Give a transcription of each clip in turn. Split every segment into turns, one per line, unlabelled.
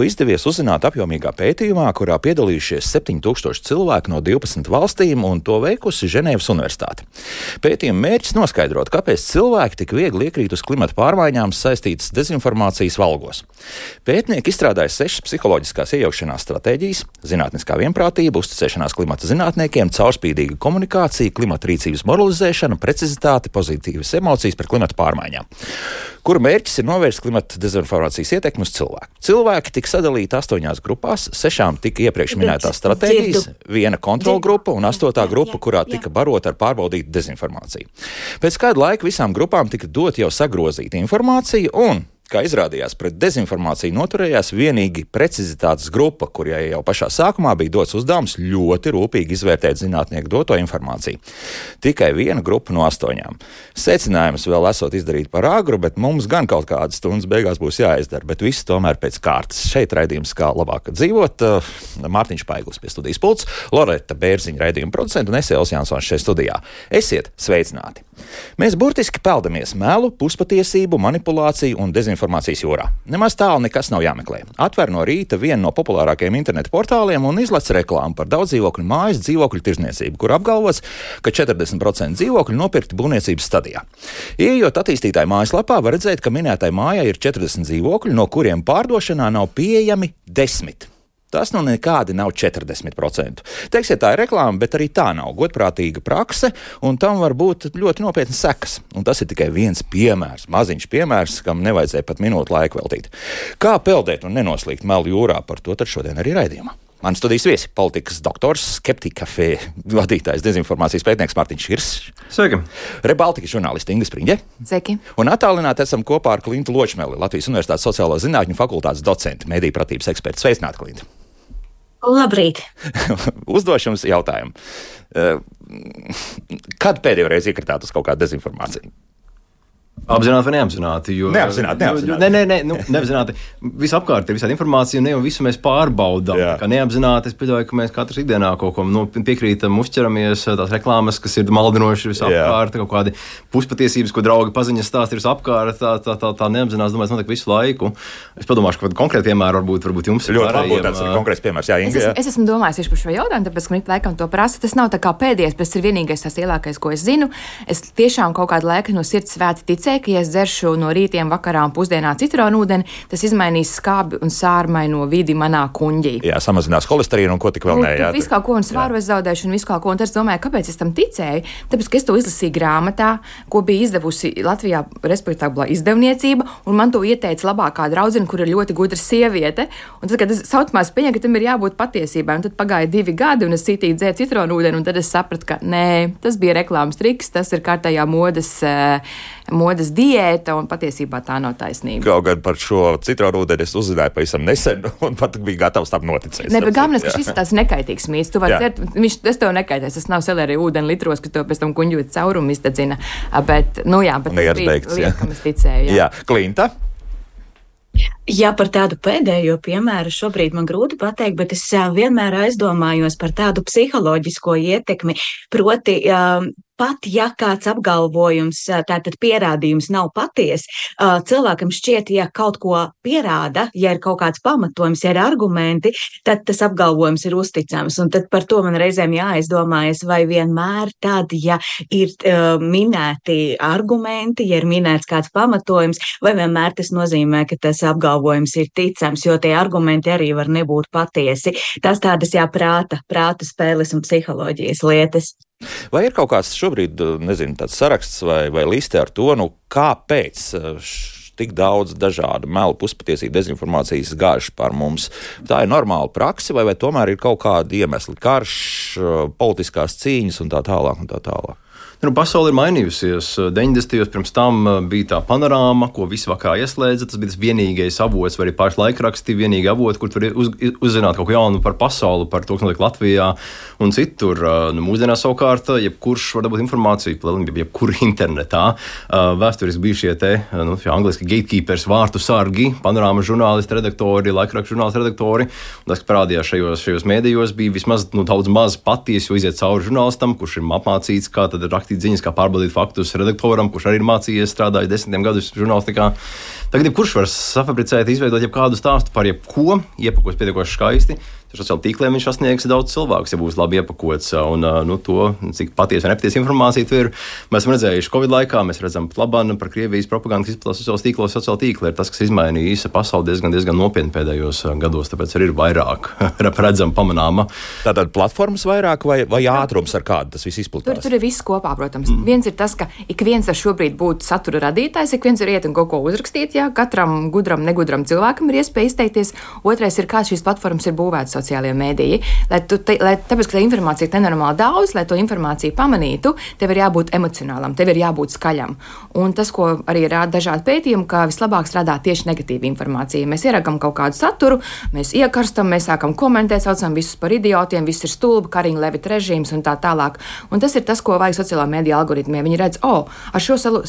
labāk dzīvot. Redz, ko izdevies uzzināt apjomīgā pētījumā, kurā piedalījušies 7000 cilvēki no 12 valstīm un to veikusi Ženēvas Universitāte. Pētījuma mērķis noskaidrot, kāpēc cilvēki tik viegli iekrīt uz klimata pārmaiņām saistītas dezinformācijas valgos. Pētnieki izstrādāja sešas psiholoģiskās iejaukšanās stratēģijas - zinātniskā vienprātība, uzticēšanās klimata zinātniekiem, caurspīdīga komunikācija, klimata rīcības moralizēšana, precizitāte, pozitīvas emocijas par klimata pārmaiņām kura mērķis ir novērst klimata dezinformācijas ietekmi uz cilvēku. Cilvēki tika sadalīti astoņās grupās, sešām tika iepriekš minētās stratēģijas, viena kontrola grupa un astotā grupa, kurā tika barota ar pārbaudītu dezinformāciju. Pēc kāda laika visām grupām tika dot jau sagrozīta informācija un Kā izrādījās, pret dezinformāciju noturējās vienīgi precizitātes grupa, kurai jau pašā sākumā bija dots uzdevums ļoti rūpīgi izvērtēt zinātnieku doto informāciju. Tikai viena grupa no astoņām. Secinājums vēl esot izdarīt par agru, bet mums gan kaut kādas stundas beigās būs jāizdara, bet viss tomēr pēc kārtas. Šeit raidījums kā labāk dzīvot. Uh, Mārtiņš Paiglis pie studijas pults, Loreta Bērziņa raidījuma producenta un Esēls Jansons šeit studijā. Esiet sveicināti! Mēs burtiski peldamies melu, puspatiesību, manipulāciju un dezinformācijas jūrā. Nemaz tālu nekas nav jāmeklē. Atver no rīta vienu no populārākajiem internetu portāliem un izlaiž reklāmu par daudz dzīvokļu mājas dzīvokļu tirzniecību, kur apgalvots, ka 40% dzīvokļu nopirkti būvniecības stadijā. Iejot attīstītāju mājaslapā, var redzēt, ka minētai mājai ir 40 dzīvokļi, no kuriem pārdošanā nav pieejami 10. Tas nu nekādi nav 40%. Teiksiet, tā ir reklāma, bet arī tā nav godprātīga prakse, un tam var būt ļoti nopietnas sekas. Un tas ir tikai viens piemērs, maziņš piemērs, kam nevajadzēja pat minūtu laiku veltīt. Kā peldēt un nenoslīgt melu jūrā, par to šodien arī raidījumā. Mans studijas viesis, politikas doktors, skeptika kafē vadītājs, dezinformācijas pētnieks Mārtiņš Hirs.
Sveiki!
Rebaltika žurnālisti Inga Spriņģe.
Sveiki!
Un attālināti esam kopā ar Klintu Ločmeli, Latvijas Universitātes sociālo zinātņu fakultātes docentu, mediju pratības ekspertu. Sveicināti, Klinta!
Labrīt!
Uzdošu jums jautājumu. Eh, kad pēdējo reizi iekritāt uz kaut kādu dezinformāciju?
Apzināti vai neapzināti? Jo,
neapzināti, neapzināti.
Nē, nē, nē nu, neapzināti. Visapkārt ir visādi informācija, un ne jau visu mēs pārbaudām. Neapzināti, es pieļauju, ka mēs katrs ikdienā kaut ko nu, piekrītam, uzķeramies tās reklāmas, kas ir maldinošas visapkārt, kaut kādi puspatiesības, ko draugi paziņas stāst ir visapkārt. Tā, tā, tā, tā neapzinās, domāju, notiek visu laiku. Es padomāšu, ka konkrēti piemēri varbūt, varbūt jums
ir. Ļoti labi, tāds ir konkrēts piemērs. Jā, Inga, jā.
Es, es esmu domājis par šo jautājumu, tāpēc, ka man laikam to prasa. Tas nav tā kā pēdējais, bet tas ir vienīgais, tas lielākais, ko es zinu. Es tiešām kaut kādu laiku no sirds svēti ticēju, ka ja es dzeršu no rītiem, vakarā un pusdienā citronu ūdeni, tas izmainīs skābi un sārmaino vidi manā kuņģī.
Jā, samazinās holesterīnu un ko tik vēl
nē. Jā, visu kaut ko un svāru es zaudēšu un visu kaut ko. Un es domāju, kāpēc es tam ticēju? Tāpēc, ka es to izlasīju grāmatā, ko bija izdevusi Latvijā respektablā izdevniecība, un man to ieteica labākā draudzene, kur ir ļoti gudra sieviete. Un tad, kad es saucamās pieņēmu, ka tam ir jābūt patiesībai, un tad pagāja divi gadi, un es cītīju dzēru citronu ūdeni, un tad es sapratu, ka nē, tas bija reklāmas triks, tas ir kārtējā modes, modes diēta, un patiesībā tā nav taisnība.
Kaut gan par šo citronu ūdeni es uzzināju pavisam nesen, un pat bija gatavs tam noticēt.
Ne, bet galvenais, ka šis ir tāds nekaitīgs mīts. Teikt, viņš tas tev nekaitēs. Tas nav selerī ūdeni litros, ka to pēc tam kuņģot caurumu izdedzina. Bet, nu jā, bet tas bija lieta, kam es ticēju. Jā,
jā. Klinta.
Ja par tādu pēdējo piemēru šobrīd man grūti pateikt, bet es vienmēr aizdomājos par tādu psiholoģisko ietekmi. Proti, pat ja kāds apgalvojums, tātad pierādījums nav paties, cilvēkam šķiet, ja kaut ko pierāda, ja ir kaut kāds pamatojums, ja ir argumenti, tad tas apgalvojums ir uzticams. Un tad par to man reizēm jāaizdomājas, vai vienmēr tad, ja ir uh, minēti argumenti, ja ir minēts kāds pamatojums, vai vienmēr tas nozīmē, ka tas apgalvojums ir ticams, jo tie argumenti arī var nebūt patiesi. Tas tādas jāprāta, prāta spēles un psiholoģijas lietas.
Vai ir kaut kāds šobrīd, nezinu, tāds saraksts vai, vai liste ar to, nu, kāpēc eh, tik daudz dažādu melu, puspatiesību, dezinformācijas gājuši par mums? Tā ir normāla praksa, vai, vai tomēr ir kaut kādi iemesli, karš, eh, politiskās cīņas un tā tālāk? Un tā tālāk?
Nu, pasaule ir mainījusies. 90. gados pirms tam uh, bija tā panorāma, ko visi vakarā ieslēdza. Tas bija tas vienīgais avots, vai arī paši laikraksti, vienīgi avoti, kur tur uz, uzzināt kaut ko jaunu par pasauli, par to, kas notiek Latvijā un citur. Uh, nu, mūsdienās savukārt, jebkurš var dabūt informāciju, jebkur internetā. Vēsturiski bija šie te, nu, angliski gatekeepers, vārtu sargi, panorāma žurnālisti, redaktori, laikrakstu žurnālisti, redaktori. Un tas, kas parādījās šajos, šajos mēdījos, bija vismaz nu, daudz maz patiesi, jo iziet cauri žurnālistam, kurš ir apmācīts, kā tad rakstīt ziņas, kā pārbaudīt faktus redaktoram, kurš arī ir mācījies strādājis desmitiem gadus žurnālistikā. Tagad jebkurš var safabricēt, izveidot jebkādu stāstu par jebko, iepakot pietiekoši skaisti Ar sociāliem tīkliem viņš sasniegs daudz cilvēku, ja būs labi iepakots. Un, nu, to, cik patiesa vai nepatiesa informācija tur ir, mēs esam redzējuši Covid laikā. Mēs redzam, ka labāk par Krievijas propagandu izplatās sociālos tīklos. Sociāla tīkla ir tas, kas izmainīja īsa pasauli diezgan, diezgan nopietni pēdējos gados. Tāpēc arī ir vairāk redzama, pamanāma.
Tātad platformas vairāk vai, vai ātrums, ar kādu tas viss izplatās?
Tur, tur ir viss kopā, protams. Mm. Viens ir tas, ka ik viens var šobrīd būt satura radītājs, ik viens var iet un kaut ko uzrakstīt. Jā, katram gudram, negudram cilvēkam ir iespēja izteikties. Otrais ir, kā šīs platformas ir būvētas sociālajā mēdījā lai tu, te, lai, tāpēc, ka tā informācija ir nenormāli daudz, lai to informāciju pamanītu, tev ir jābūt emocionālam, tev ir jābūt skaļam. Un tas, ko arī rāda dažādi pētījumi, ka vislabāk strādā tieši negatīva informācija. Mēs ieragam kaut kādu saturu, mēs iekarstam, mēs sākam komentēt, saucam visus par idiotiem, viss ir stulbi, Karina Levita režīms un tā tālāk. Un tas ir tas, ko vajag sociālā mēdīja algoritmiem. Viņi redz, o, oh, ar šo salu,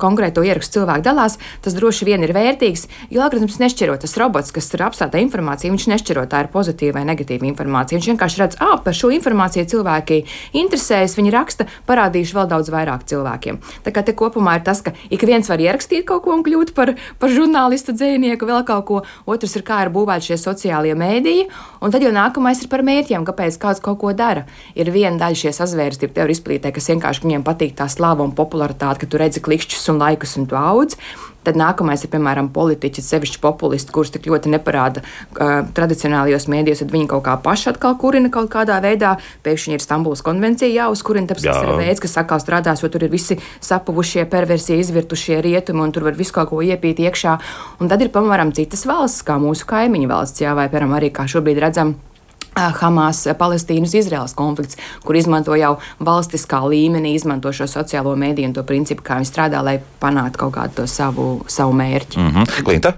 konkrēto ierakstu cilvēku dalās, tas droši vien ir vērtīgs, jo algoritms nešķiro tas robots, kas tur apstrādā informāciju, viņš nešķiro tā ir pozitīva vai negatīva informāciju. Viņš vienkārši redz, ah, par šo informāciju cilvēki interesējas, viņi raksta, parādīšu vēl daudz vairāk cilvēkiem. Tā kā te kopumā ir tas, ka ik viens var ierakstīt kaut ko un kļūt par, par žurnālistu, dzīsnieku, vēl kaut ko. Otrs ir, kā ir būvēti šie sociālie mēdīji. Un tad jau nākamais ir par mērķiem, kāpēc kāds kaut ko dara. Ir viena daļa šie sazvērstību teoriju izplītē, kas vienkārši viņiem patīk tā slava un popularitāte, ka tu redzi klikšķus un laikus un tu audz. Tad nākamais ir, piemēram, politiķi, sevišķi populisti, kurus tik ļoti neparāda uh, tradicionālajos mēdījos, tad viņi kaut kā paši atkal kurina kaut kādā veidā. Pēkšņi ir Stambulas konvencija jāuzkurina, tāpēc tas ir veids, kas atkal strādās, jo tur ir visi sapuvušie, perversie, izvirtušie rietumi, un tur var visu kaut ko iepīt iekšā. Un tad ir, piemēram, citas valsts, kā mūsu kaimiņu valsts, jā, vai, piemēram, arī kā šobrīd redzam Hamas, Palestīnas, Izraels konflikts, kur izmanto jau valstiskā līmenī, izmanto šo sociālo mēdīju un to principu, kā viņi strādā, lai panāktu kaut kādu savu, savu mērķi.
Mm -hmm. Klinta?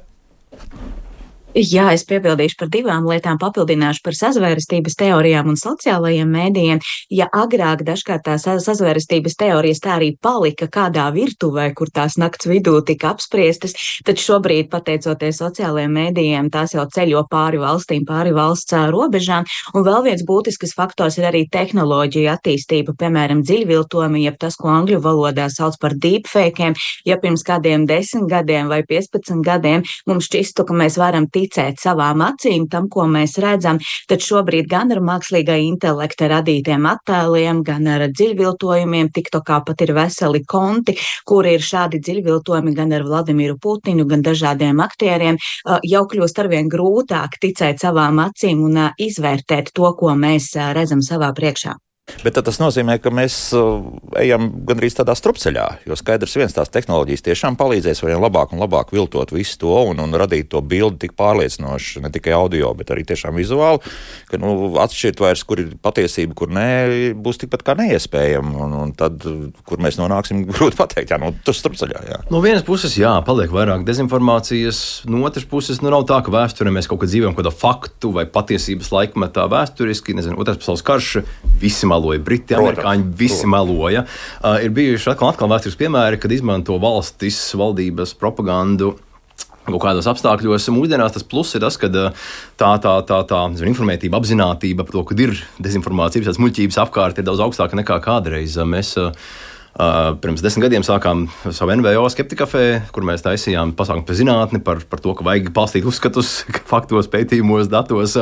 Jā, es piebildīšu par divām lietām, papildināšu par sazvērestības teorijām un sociālajiem mēdījiem. Ja agrāk dažkārt tās sazvērestības teorijas tā arī palika kādā virtuvē, kur tās nakts vidū tika apspriestas, tad šobrīd, pateicoties sociālajiem mēdījiem, tās jau ceļo pāri valstīm, pāri valsts robežām. Un vēl viens būtisks faktors ir arī tehnoloģija attīstība, piemēram, dziļviltojumi, jeb tas, ko angļu valodā sauc par deepfakiem. Ja pirms kādiem desmit gadiem vai 15 gadiem mums šķistu, ka mēs varam ticēt, ticēt savām acīm, tam, ko mēs redzam, tad šobrīd gan ar mākslīgā intelekta radītiem attēliem, gan ar dziļviltojumiem, TikTokā pat ir veseli konti, kur ir šādi dziļviltojumi gan ar Vladimiru Putinu, gan dažādiem aktieriem, jau kļūst arvien grūtāk ticēt savām acīm un izvērtēt to, ko mēs redzam savā priekšā.
Bet tas nozīmē, ka mēs uh, ejam gandrīz tādā strupceļā. Jo skaidrs, viens tās tehnoloģijas tiešām palīdzēs vien labāk un labāk viltot visu to un, un radīt to bildi tik pārliecinoši, ne tikai audio, bet arī tiešām vizuāli, ka nu, atšķirt vairs, kur ir patiesība, kur nē, būs tikpat kā neiespējama. Un, un tad, kur mēs nonāksim, grūti pateikt, jā, nu, tas strupceļā. Jā.
No vienas puses, jā, paliek vairāk dezinformācijas, no otras puses, nu, nav tā, ka vēsturē mēs kaut kā dzīvojam kaut kādā faktu vai patiesības laikmetā vēsturiski, nezinu, otrais pasaules karš, visi malā meloja, Briti, Protams, Amerikāņi visi protams. meloja. Uh, ir bijuši atkal, atkal vēstures piemēri, kad izmanto valstis valdības propagandu kaut kādos apstākļos. Mūsdienās tas pluss ir tas, ka uh, tā, tā, tā, tā zin, informētība, apziņotība par to, ka ir dezinformācijas, tās muļķības apkārt, ir daudz augstāka nekā kādreiz. Mēs, uh, Uh, pirms desmit gadiem sākām savu NVO skeptikafē, kur mēs taisījām pasākumu par zinātni, par, par to, ka vajag balstīt uzskatus, faktos, pētījumos, datos.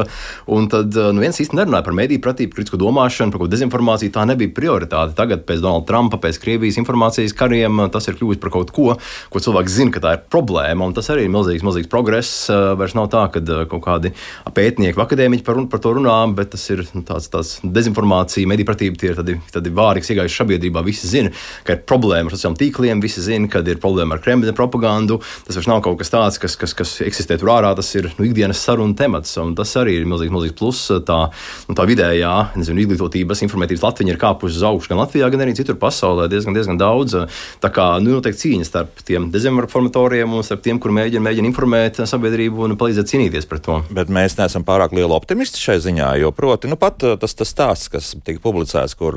Un tad uh, nu viens īsti nerunāja par mediju pratību, kritisko domāšanu, par ko dezinformāciju. Tā nebija prioritāte. Tagad, pēc Donalda Trumpa, pēc Krievijas informācijas kariem, tas ir kļuvis par kaut ko, ko cilvēks zina, ka tā ir problēma. Un tas arī ir milzīgs, milzīgs progress. Vairs nav tā, ka kaut kādi pētnieki, akadēmiķi par, par to runā, bet tas ir nu, tāds, tāds dezinformācija, mediju pratība, tie ir tādi, tādi vārdi, kas iegājuši sabiedrībā, visi zina ka ir problēma ar sociālajiem tīkliem, visi zina, kad ir problēma ar Kremļa propagandu. Tas vairs nav kaut kas tāds, kas, kas, kas eksistē tur ārā, tas ir nu, ikdienas sarunu temats. Tas arī ir milzīgs, milzīgs pluss. Tā, nu, tā vidējā nezinu, izglītotības, informētības Latvija ir kāpusi uz augšu gan Latvijā, gan arī citur pasaulē diezgan, diezgan daudz. Tā kā nu, notiek cīņa starp tiem dezinformatoriem un starp tiem, kur mēģina, mēģina informēt sabiedrību un palīdzēt cīnīties pret to.
Bet mēs neesam pārāk lieli optimisti šai ziņā, jo proti, nu, pat tas, tas stāsts, kas tika publicēts, kur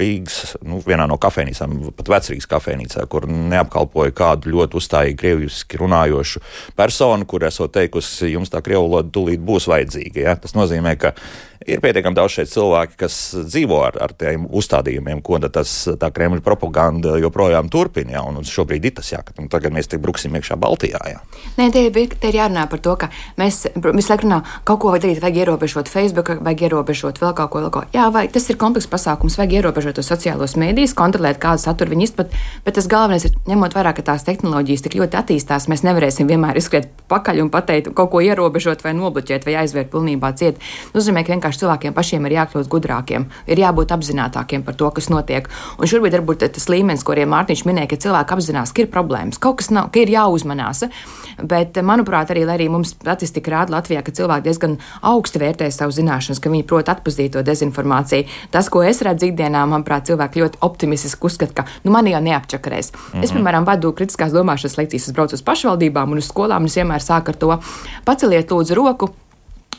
Rīgas nu, vienā no kafejnīcām kafejnīcām, pat vecrīgas kafejnīcā, kur neapkalpoja kādu ļoti uzstājīgi krieviski runājošu personu, kur esot teikusi, jums tā krievu valoda tūlīt būs vajadzīga. Ja? Tas nozīmē, ka ir pietiekami daudz šeit cilvēki, kas dzīvo ar, ar tiem uzstādījumiem, ko tas Kremļa propaganda joprojām turpina. Ja, un šobrīd ir tas, jā, ka nu, tagad mēs tik bruksim iekšā Baltijā. Jā.
Nē, te ir, te ir jārunā par to, ka mēs visu laiku runājam, kaut ko vajag darīt, vajag ierobežot Facebook, vajag ierobežot vēl kaut ko. Vēl ko. Jā, vai tas ir komplekss pasākums, vajag ierobežot tos sociālos mēdījus, kontrolēt, kādu saturu viņi izplat, bet tas galvenais ir ņemot vērā, ka tās tehnoloģijas tik ļoti attīstās, mēs nevarēsim vienmēr izskriet pakaļ un pateikt, kaut ko ierobežot vai nobloķēt vai aizvērt pilnībā ciet. Nozīmē, ka vienkārši cilvēkiem pašiem ir jākļūst gudrākiem, ir jābūt apzinātākiem par to, kas notiek. Un šobrīd varbūt tas līmenis, ko arī Mārtiņš minēja, ka cilvēki apzinās, ka ir problēmas, kaut kas nav, ka ir jāuzmanās. Bet, manuprāt, arī, arī mums statistika rāda Latvijā, ka cilvēki diezgan augsti vērtē savu zināšanas, ka viņi prot atpazīt to dezinformāciju. Tas, ko es redzu ikdienā, manuprāt, cilvēki ļoti optimistiski uzskata, ka nu, man jau neapčakarēs. Mm -hmm. Es, piemēram, vadu kritiskās domāšanas lekcijas, es braucu uz pašvaldībām un uz skolām, un es vienmēr sāku ar to paceliet lūdzu roku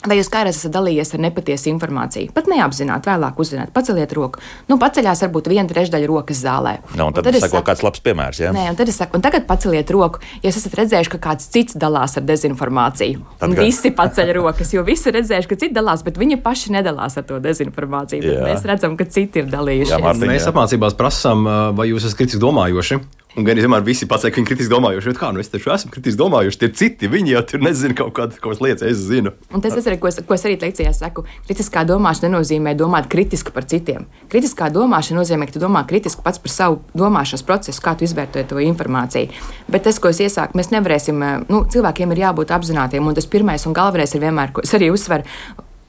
Vai jūs kādreiz esat dalījies ar nepatiesu informāciju? Pat neapzināti, vēlāk uzzināt, paceliet roku. Nu, paceļās varbūt viena trešdaļa rokas zālē.
No, un tad, un tad es saku, kāds labs piemērs. Ja?
Nē, un tad es saku, un tagad paceliet roku, ja esat redzējuši, ka kāds cits dalās ar dezinformāciju. Tad, visi paceļ rokas, jo visi redzējuši, ka citi dalās, bet viņi paši nedalās ar to dezinformāciju. Mēs redzam, ka citi ir dalījušies. Jā,
Martin, mēs apmācībās prasām, vai jūs esat kritiski domājoši. Un gan vienmēr visi pasaka, ka viņi kritiski domājuši. Kā nu es taču esmu kritiski domājuši, tie citi, viņi jau tur nezina kaut kādas lietas, es zinu.
Un tas, tas arī, ko es, ko es arī lekcijā saku, kritiskā domāšana nenozīmē domāt kritiski par citiem. Kritiskā domāšana nozīmē, ka tu domā kritiski pats par savu domāšanas procesu, kā tu izvērtē to informāciju. Bet tas, ko es iesaku, mēs nevarēsim, nu, cilvēkiem ir jābūt apzinātiem, un tas pirmais un galvenais ir vienmēr, ko es arī uzsveru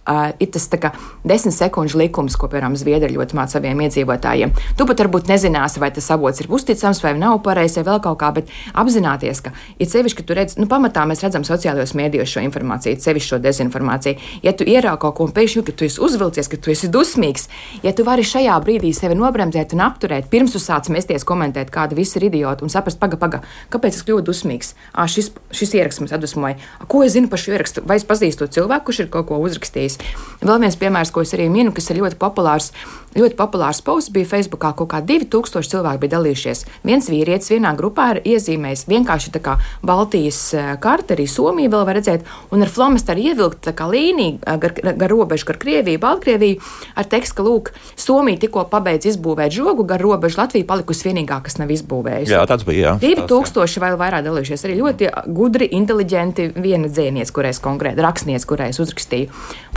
Uh, ir tas kā, desmit sekundžu likums, ko, piemēram, Zviedri ļoti māca saviem iedzīvotājiem. Tu pat varbūt nezināsi, vai tas avots ir uzticams vai nav pareizs, vai vēl kaut kā, bet apzināties, ka, ja sevišķi, ka tu redz, nu, pamatā mēs redzam sociālajos mēdījos šo informāciju, sevišķi šo dezinformāciju. Ja tu ieraugi kaut ko un pēkšņi, ka tu esi uzvilcies, ka tu esi dusmīgs, ja tu vari šajā brīdī sevi nobremzēt un apturēt, pirms tu sāc mesties komentēt, kāda visi ir idioti un saprast, paga, paga, kāpēc es kļuvu dusmīgs. À, šis, šis ieraksts man atdusmoja. Ko es zinu par šo ierakstu? Vai es pazīstu cilvēku, kurš ir kaut ko uzrakstījis? Latvijas. Vēl viens piemērs, ko es arī minu, kas ir ļoti populārs, ļoti populārs posts bija Facebookā. Kaut kā 2000 cilvēki bija dalījušies. Viens vīrietis vienā grupā ir iezīmējis vienkārši tā kā Baltijas eh, karta, arī Somija vēl var redzēt, un ar flomasteru ievilkt līniju eh, gar, gar robežu, gar Krieviju, Baltkrieviju, ar tekstu, ka, lūk, Somija tikko pabeidz izbūvēt žogu, gar robežu Latvija palikusi vienīgā, kas nav izbūvējusi.
Jā, tāds bija.
Jā, 2000 vai vairāk dalījušies. Arī ļoti gudri, inteliģenti viena dzēniece, kurai es konkrēti rakstniece, kurai es uzrakstīju.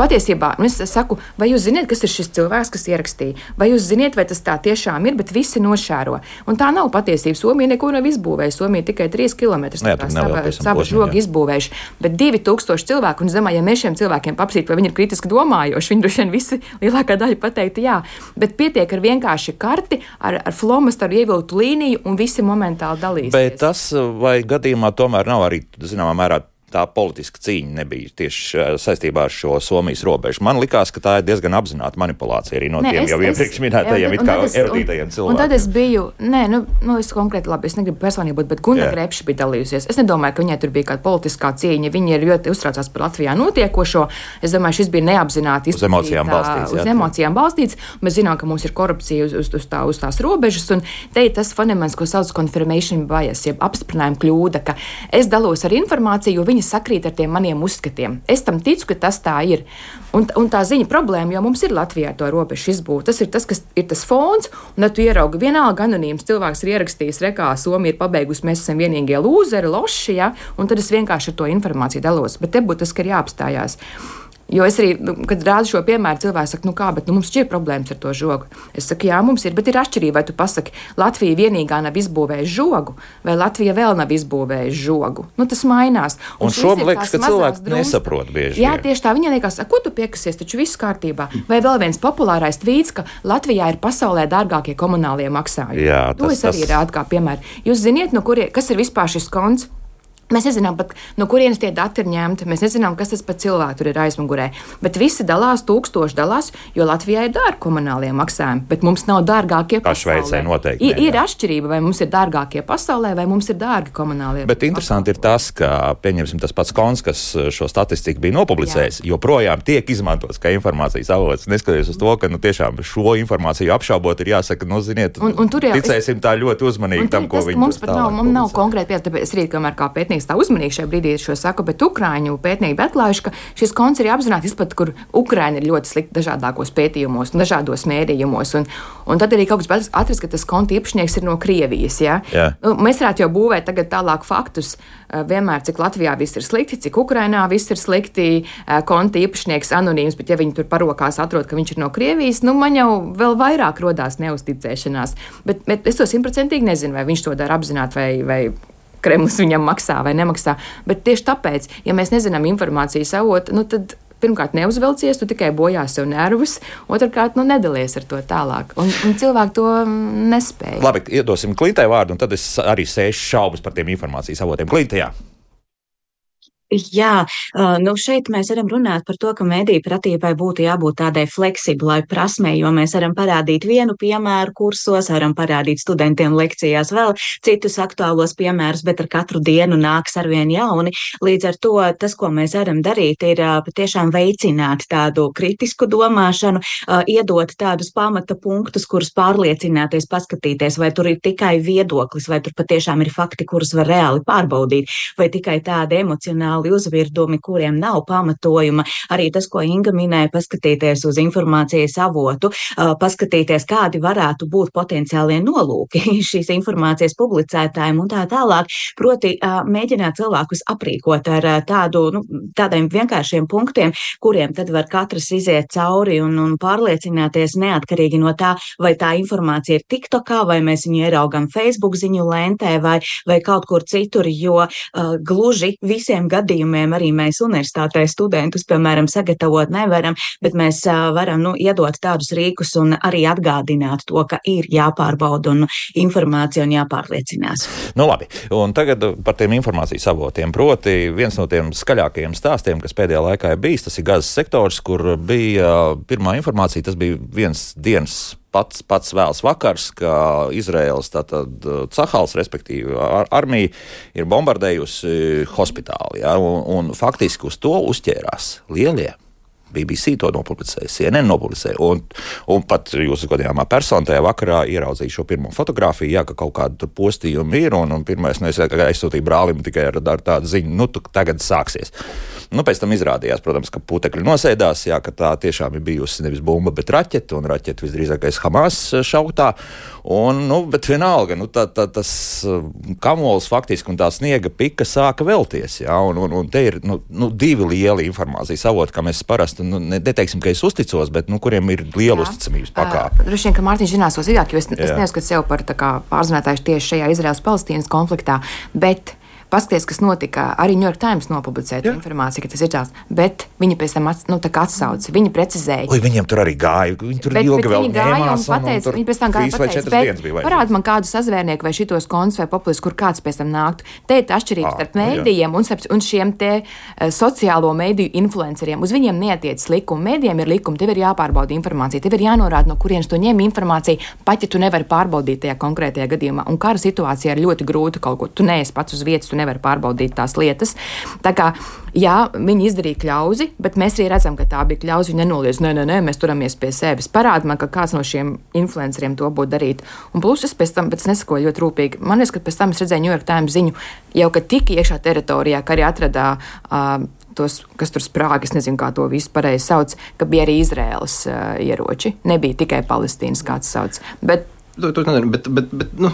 Patiesībā Un es saku, vai jūs zināt, kas ir šis cilvēks, kas ierakstīja? Vai jūs zināt, vai tas tā tiešām ir, bet visi nošēro. Un tā nav patiesība. Somija neko nav izbūvējusi. Somija tikai 3 km savu žogu izbūvējuši. Bet 2000 cilvēku un zemā, ja mēs šiem cilvēkiem paprasītu, vai viņi ir kritiski domājoši, viņi droši vien visi lielākā daļa pateiktu jā. Bet pietiek ar vienkārši karti, ar, ar flomasteru ievilktu līniju un visi momentāli dalīsies.
Bet tas vai gadījumā tomēr nav arī zināmā mērā tā politiska cīņa nebija tieši saistībā ar šo Somijas robežu. Man liekas, ka tā ir diezgan apzināta manipulācija arī no ne, tiem es, jau iepriekš minētajiem, it kā erudītajiem cilvēkiem. Un
tad es biju, nē, nu, nu es konkrēti, labi, es negribu personīgi būt, bet Gunga Grepša bija dalījusies. Es nedomāju, ka viņai tur bija kāda politiskā cīņa. Viņa ir ļoti uztraucās par Latvijā notiekošo. Es domāju, šis bija neapzināti
uz emocijām balstīts.
Uz jā, emocijām balstīts. Mēs zinām, ka mums ir korupcija uz, uz, uz, tā, uz tās robežas, un te ir tas fenomens, ko sauc confirmation bias, jeb apstiprinājuma kļūda, ka es dalos ar informāciju, jo viņi sakrīt ar tiem maniem uzskatiem. Es tam ticu, ka tas tā ir. Un, un tā ziņa problēma, jo mums ir Latvijā to robežu izbūve. Tas ir tas, kas ir tas fons, un tad tu ieraugi vienalga anonīms cilvēks ir ierakstījis rekā, Somija ir pabeigusi, mēs esam vienīgie lūzeri, loši, ja? un tad es vienkārši ar to informāciju dalos. Bet te būtu tas, ka ir jāapstājās. Jo es arī, nu, kad rādu šo piemēru, cilvēks saka, nu kā, bet nu, mums ir problēmas ar to žogu. Es saku, jā, mums ir, bet ir atšķirība, vai tu pasaki, Latvija vienīgā nav izbūvējusi žogu, vai Latvija vēl nav izbūvējusi žogu. Nu, tas mainās.
Un, un šo man liekas, ka cilvēki drums. nesaprot bieži.
Jā, tieši tā. Viņai liekas, ko tu piekasies, taču viss kārtībā. Vai vēl viens populārais tvīts, ka Latvijā ir pasaulē dārgākie komunālie maksājumi.
Jā,
tas, to es arī tas... rādu kā piemēru. Jūs ziniet, no kuriem, kas ir vispār šis konts? Mēs nezinām, pat, no kurienes tie dati ir ņemti. Mēs nezinām, kas tas par cilvēku tur ir aizmugurē. Bet visi dalās, tūkstoši dalās, jo Latvijā ir dārgi komunālie maksājumi, bet mums nav dārgākie
Kā Šveicē noteikti.
Ir, ir atšķirība, vai mums ir dārgākie pasaulē, vai mums ir dārgi komunālie.
Bet interesanti ir tas, ka, pieņemsim, tas pats Kons, kas šo statistiku bija nopublicējis, Jā. joprojām tiek izmantots kā informācijas avots. Neskatoties uz to, ka nu, tiešām šo informāciju apšaubot, ir jāsaka, nu, ziniet, un, un tur jau ticēsim tā ļoti uzmanīgi tam, ko viņi
mums pat nav, mums nav konkrēti pieredze, tāpēc rīt, kamēr kā pētnieks pētnieks tā uzmanīgi šajā brīdī šo saka, bet Ukrāņu pētnieki atklājuši, ka šis konts ir apzināti izplatīts, kur Ukrāņi ir ļoti slikti dažādākos pētījumos dažādos mēdījumos. Un, un tad arī kaut kas atrast, ka tas konta īpašnieks ir no Krievijas. Ja? Jā. Nu, mēs varētu jau būvēt tagad tālāk faktus. Vienmēr, cik Latvijā viss ir slikti, cik Ukrainā viss ir slikti, konta īpašnieks anonīms, bet ja viņi tur parokās atrod, ka viņš ir no Krievijas, nu man jau vēl vairāk rodās neusticēšanās. Bet, bet es to simtprocentīgi nezinu, vai viņš to dara apzināti vai, vai Kremlis viņam maksā vai nemaksā. Bet tieši tāpēc, ja mēs nezinām informācijas avotu, nu tad pirmkārt, neuzvelcies, tu tikai bojā sev nervus, otrkārt, nu, nedalies ar to tālāk. Un, un cilvēki to nespēja.
Labi, iedosim Klintai vārdu, un tad es arī sēžu šaubas par tiem informācijas avotiem. Klintajā.
Jā, nu šeit mēs varam runāt par to, ka mediju pratībai būtu jābūt tādai fleksiblai prasmei, jo mēs varam parādīt vienu piemēru kursos, varam parādīt studentiem lekcijās vēl citus aktuālos piemērus, bet ar katru dienu nāks arvien jauni. Līdz ar to tas, ko mēs varam darīt, ir patiešām veicināt tādu kritisku domāšanu, iedot tādus pamata punktus, kurus pārliecināties, paskatīties, vai tur ir tikai viedoklis, vai tur patiešām ir fakti, kurus var reāli pārbaudīt, vai tikai tāda emocionāla emocionāli uzvirdumi, kuriem nav pamatojuma. Arī tas, ko Inga minēja, paskatīties uz informācijas avotu, paskatīties, kādi varētu būt potenciālie nolūki šīs informācijas publicētājiem un tā tālāk. Proti, mēģināt cilvēkus aprīkot ar tādu, nu, tādiem vienkāršiem punktiem, kuriem tad var katrs iziet cauri un, un pārliecināties neatkarīgi no tā, vai tā informācija ir TikTokā, vai mēs viņu ieraugam Facebook ziņu lentē vai, vai kaut kur citur, jo uh, gluži visiem gadiem gadījumiem arī mēs universitātē studentus, piemēram, sagatavot nevaram, bet mēs varam nu, iedot tādus rīkus un arī atgādināt to, ka ir jāpārbauda un informācija un jāpārliecinās.
Nu, labi, un tagad par tiem informācijas avotiem. Proti, viens no tiem skaļākajiem stāstiem, kas pēdējā laikā ir bijis, tas ir gazas sektors, kur bija pirmā informācija, tas bija viens dienas pats, pats vēls vakars, ka Izraels tātad Cahals, respektīvi ar, armija, ir bombardējusi hospitāli. Ja, un, un faktiski uz to uzķērās lielie BBC to nopublicēja, CNN nopublicēja. Un, un pat jūsu godījumā persona tajā vakarā ieraudzīja šo pirmo fotografiju, jā, ka kaut kāda postījuma ir. Un, un pirmais, nu, es aizsūtīju brālim tikai ar, ar tādu ziņu, nu, tu, tagad sāksies. Nu, pēc tam izrādījās, protams, ka putekļi nosēdās, jā, ka tā tiešām ir bijusi nevis bumba, bet raķete, un raķete visdrīzākais Hamas šautā. Un, nu, bet vienalga, nu, tā, tā, tas kamols faktiski un tā sniega pika sāka vēlties. Jā, un, un, un te ir nu, nu, divi lieli informācijas avoti, kā mēs parasti nu, neteiksim, ka es uzticos, bet nu, kuriem ir liela Jā. uzticamības pakāpe.
Droši vien, ka Mārtiņš zinās to sīkāk, jo es, Jā. es neuzskatu sevi par pārzinātāju tieši šajā Izraels-Palestīnas konfliktā. Bet paskaties, kas notika. Arī New York Times nopublicēja informāciju, ka tas ir tāds, bet viņi pēc tam ats, nu, atsauca, viņi precizēja.
Oi, viņiem tur arī gāja, viņi tur bet, ilgi bet vēl
gāja un pateica, un viņi pēc tam gāja pateica, parād man kādu sazvērnieku vai šitos konus vai populis, kur kāds pēc tam nāktu. Te ir atšķirības ah, starp mēdījiem un, starp, un šiem te uh, sociālo mēdīju influenceriem. Uz viņiem neatiec likumi, mēdījiem ir likumi, tev ir jāpārbauda informācija, tev ir jānorāda, no kurienes tu ņem informāciju, pat ja tu nevari pārbaudīt tajā konkrētajā gadījumā. Un kara situācijā ir ļoti grūti kaut ko, tu neesi pats uz vietas, tu nevari pārbaudīt tās lietas. Tā kā, jā, viņi izdarīja kļauzi, bet mēs arī redzam, ka tā bija kļauzi. Viņi nenoliedz, nē, nē, nē, mēs turamies pie sevis. Parāda man, ka kāds no šiem influenceriem to būtu darīt. Un plus es pēc tam pēc nesakoju ļoti rūpīgi. Man liekas, ka pēc tam es redzēju New York Times ziņu, jau ka tik iekšā teritorijā, ka arī atradā. Uh, tos, kas tur sprāga, es nezinu, kā to visu pareizi sauc, ka bija arī Izraēlas uh, ieroči. Nebija tikai Palestīnas, kāds sauc. Bet,
to, to nedara, bet, bet, bet nu,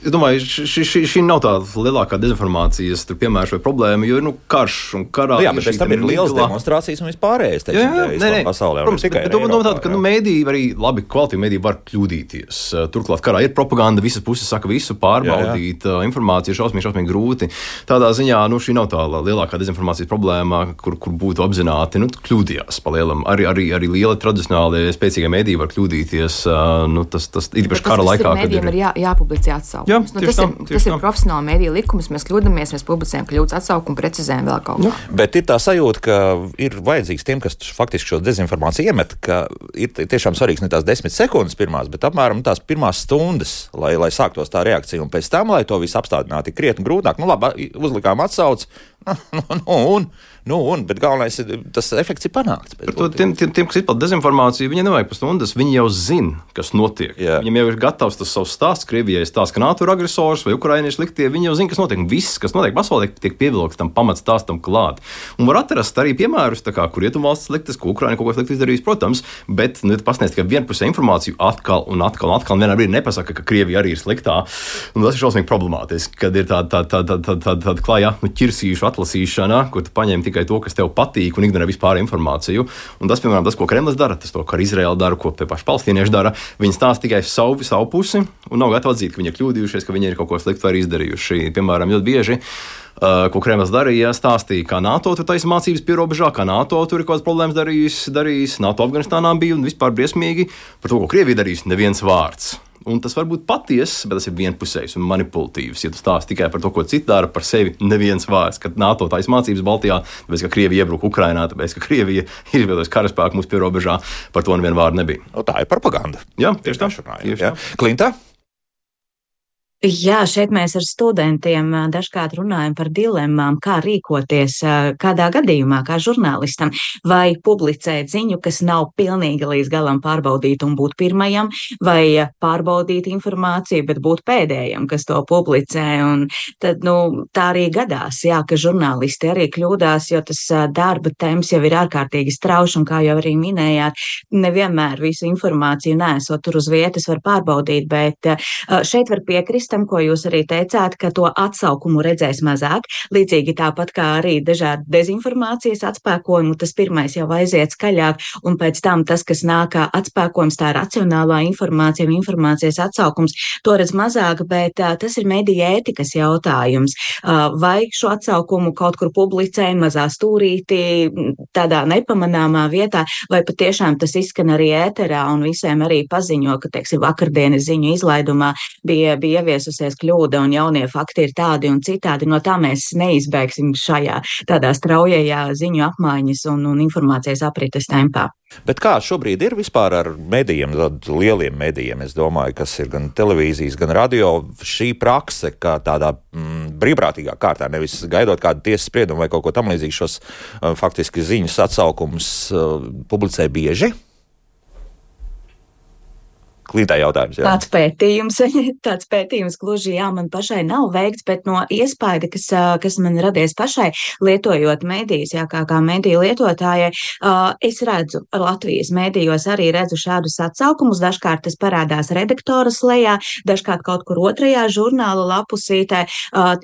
Es domāju, šī, šī, šī nav tā lielākā dezinformācijas piemērs vai problēma, jo ir nu, karš un karā.
Nu, jā, bet tam ir liels demonstrācijas un vispārējais.
Jā, jā, nē, nē, pasaulē. Protams, tikai bet, domā tāda, ka nu, mēdīji arī labi kvalitīvi mēdīji var kļūdīties. Turklāt karā ir propaganda, visas puses saka visu pārbaudīt, jā, jā. informācija ir šausmīgi, šausmīgi grūti. Tādā ziņā nu, šī nav tā lielākā dezinformācijas problēma, kur, kur būtu apzināti nu, kļūdījās pa lielam. Arī, arī, arī liela tradicionālie spēcīgie mēdīji var kļūdīties. Nu, tas, tas ir īpaši kara laikā.
Mēdījiem ir jā, jāpublicē atsaukt.
Jā,
nu, tas,
tam,
ir, tas ir profesionāli mēdīja likums. Mēs kļūdāmies, mēs publicējam kļūdas atsaukumu, precizējam vēl kaut ko.
Bet ir tā sajūta, ka ir vajadzīgs tiem, kas faktiski šo dezinformāciju iemet, ka ir tiešām svarīgs ne tās desmit sekundes pirmās, bet apmēram tās pirmās stundas, lai, lai sāktos tā reakcija. Un pēc tam, lai to visu apstādinātu, ir krietni grūtāk. Nu, labi, uzlikām atsauci. Nu, nu, un, Nu, un, bet galvenais ir tas efekts, ir panākts.
To, tiem, tiem, tiem, kas izplatīja dezinformāciju, viņi nevajag pusstundas, viņi jau zina, kas notiek. Jā. Viņiem jau ir gatavs tas savs stāsts. Krievijai stāsta, ka NATO ir agresors vai ukrainieši liktie. Viņi jau zina, kas notiek. Viss, kas notiek pasaulē, tiek pievilkts tam pamatstāstam klāt. Un var atrast arī piemērus, kā, kur rietumvalsts sliktas, ko Ukraina kaut ko sliktu izdarījusi, protams, bet nu, pasniedz tikai vienpusē informāciju atkal un atkal un atkal. Un vienā brīdī nepasaka, ka Krievija arī ir sliktā. Un tas ir šausmīgi problemātiski, kad ir tāda tā, tā, tā, tā, tā, tā, tā klājā nu, ķirsīšu atlasīšana, kur tu paņem tikai to, kas tev patīk, un ignorē vispār informāciju. Un tas, piemēram, tas, ko Kremlis dara, tas, to, ko Izraela dara, ko paši palestīnieši dara, viņi stāsta tikai savu, savu pusi un nav gatavi atzīt, ka viņi ir kļūdījušies, ka viņi ir kaut ko sliktu arī izdarījuši. Piemēram, ļoti bieži. Uh, ko Kremlis darīja, stāstīja, kā NATO tur taisa mācības pierobežā, kā NATO tur ir kaut kādas problēmas darījis, darījis. NATO Afganistānā bija un vispār briesmīgi par to, ko Krievija darīs, neviens vārds. Un tas var būt patiess, bet tas ir vienpusējs un manipulatīvs. Ja tu stāsti tikai par to, ko citi dara par sevi, neviens vārds, kad NATO taisa mācības Baltijā, tāpēc, ka Krievija iebruka Ukrainā, tāpēc, ka Krievija izveidojusi karaspēku mūsu pierobežā, par to nevienu vārdu nebija.
O, tā ir propaganda.
Jā, tieši tā.
Tieši tā. Klintā?
Jā, šeit mēs ar studentiem dažkārt runājam par dilemmām, kā rīkoties kādā gadījumā, kā žurnālistam, vai publicēt ziņu, kas nav pilnīgi līdz galam pārbaudīta un būt pirmajam, vai pārbaudīt informāciju, bet būt pēdējam, kas to publicē. Un tad, nu, tā arī gadās, jā, ka žurnālisti arī kļūdās, jo tas darba temps jau ir ārkārtīgi strauši, un kā jau arī minējāt, nevienmēr visu informāciju nesot tur uz vietas var pārbaudīt, bet šeit var piekrist tam, ko jūs arī teicāt, ka to atsaukumu redzēs mazāk. Līdzīgi tāpat kā arī dažādi dezinformācijas atspēkojumi, tas pirmais jau aiziet skaļāk, un pēc tam tas, kas nāk kā atspēkojums, tā racionālā informācija un informācijas atsaukums, to redz mazāk, bet uh, tas ir mediju ētikas jautājums. Uh, vai šo atsaukumu kaut kur publicē mazā stūrītī, tādā nepamanāmā vietā, vai patiešām tas izskan arī ēterā un visiem arī paziņo, ka, teiksim, vakardienas ziņu izlaidumā bija, bija ieviesusies kļūda un jaunie fakti ir tādi un citādi. No tā mēs neizbēgsim šajā tādā straujajā ziņu apmaiņas un, un informācijas aprites tempā.
Bet kā šobrīd ir vispār ar medijiem, lieliem medijiem, es domāju, kas ir gan televīzijas, gan radio, šī prakse, kā tādā mm, brīvprātīgā kārtā, nevis gaidot kādu tiesas spriedumu vai kaut ko tamlīdzīgu, šos uh, faktiski ziņas atsaukumus uh, publicē bieži? Klītā jautājums. Jā.
Tāds pētījums, tāds pētījums gluži jā, man pašai nav veikts, bet no iespēja, kas, kas man radies pašai, lietojot mēdījus, jā, kā, kā mēdīju lietotājai, es redzu Latvijas mēdījos arī redzu šādus atsaukumus. Dažkārt tas parādās redaktoras lejā, dažkārt kaut kur otrajā žurnāla lapusītē.